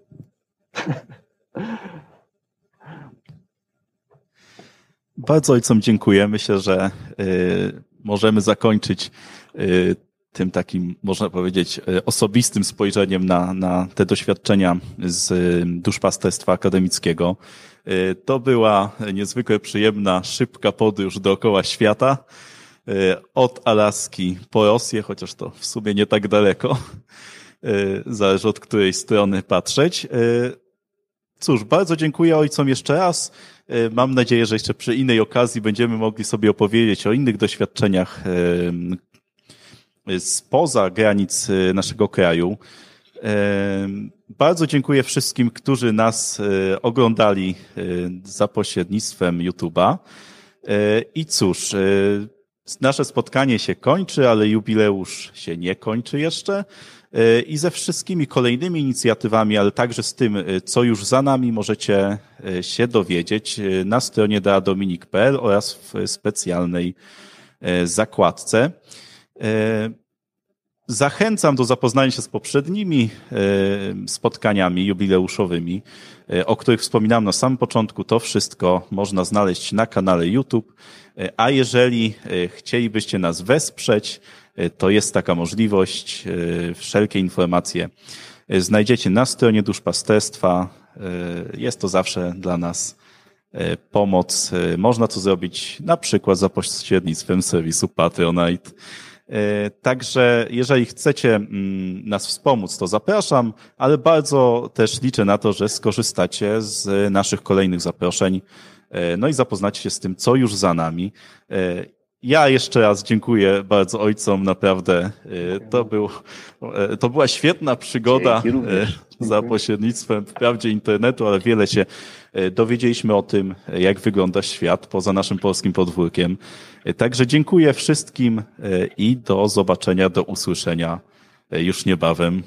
Bardzo ojcom dziękuję. Myślę, że y, możemy zakończyć y, tym takim, można powiedzieć, y, osobistym spojrzeniem na, na te doświadczenia z y, duszpasterstwa akademickiego. Y, to była niezwykle przyjemna, szybka podróż dookoła świata. Od Alaski po Rosję, chociaż to w sumie nie tak daleko. Zależy od której strony patrzeć. Cóż, bardzo dziękuję ojcom jeszcze raz. E, mam nadzieję, że jeszcze przy innej okazji będziemy mogli sobie opowiedzieć o innych doświadczeniach e, spoza granic e, naszego kraju. Bardzo dziękuję wszystkim, którzy nas oglądali za pośrednictwem YouTube'a. I cóż, nasze spotkanie się kończy, ale jubileusz się nie kończy jeszcze i ze wszystkimi kolejnymi inicjatywami, ale także z tym, e, co już za nami, możecie e, się dowiedzieć e, na stronie dadominik.pl oraz w specjalnej zakładce. Zachęcam do zapoznania się z poprzednimi spotkaniami jubileuszowymi, o których wspominałem na samym początku. To wszystko można znaleźć na kanale YouTube. A jeżeli chcielibyście nas wesprzeć, E, to jest taka możliwość. E, wszelkie informacje e, znajdziecie na stronie duszpasterstwa. Jest to zawsze dla nas pomoc. Można to zrobić na przykład za pośrednictwem serwisu Patronite. Także jeżeli chcecie mm, nas wspomóc, to zapraszam, ale bardzo też liczę na to, że skorzystacie z naszych kolejnych zaproszeń, no i zapoznacie się z tym, co już za nami. Ja jeszcze raz dziękuję bardzo ojcom, naprawdę. E, to, był, e, to była świetna przygoda e, za pośrednictwem wprawdzie internetu, ale wiele się dowiedzieliśmy o tym, jak wygląda świat poza naszym polskim podwórkiem. Także dziękuję wszystkim i do zobaczenia, do usłyszenia już niebawem.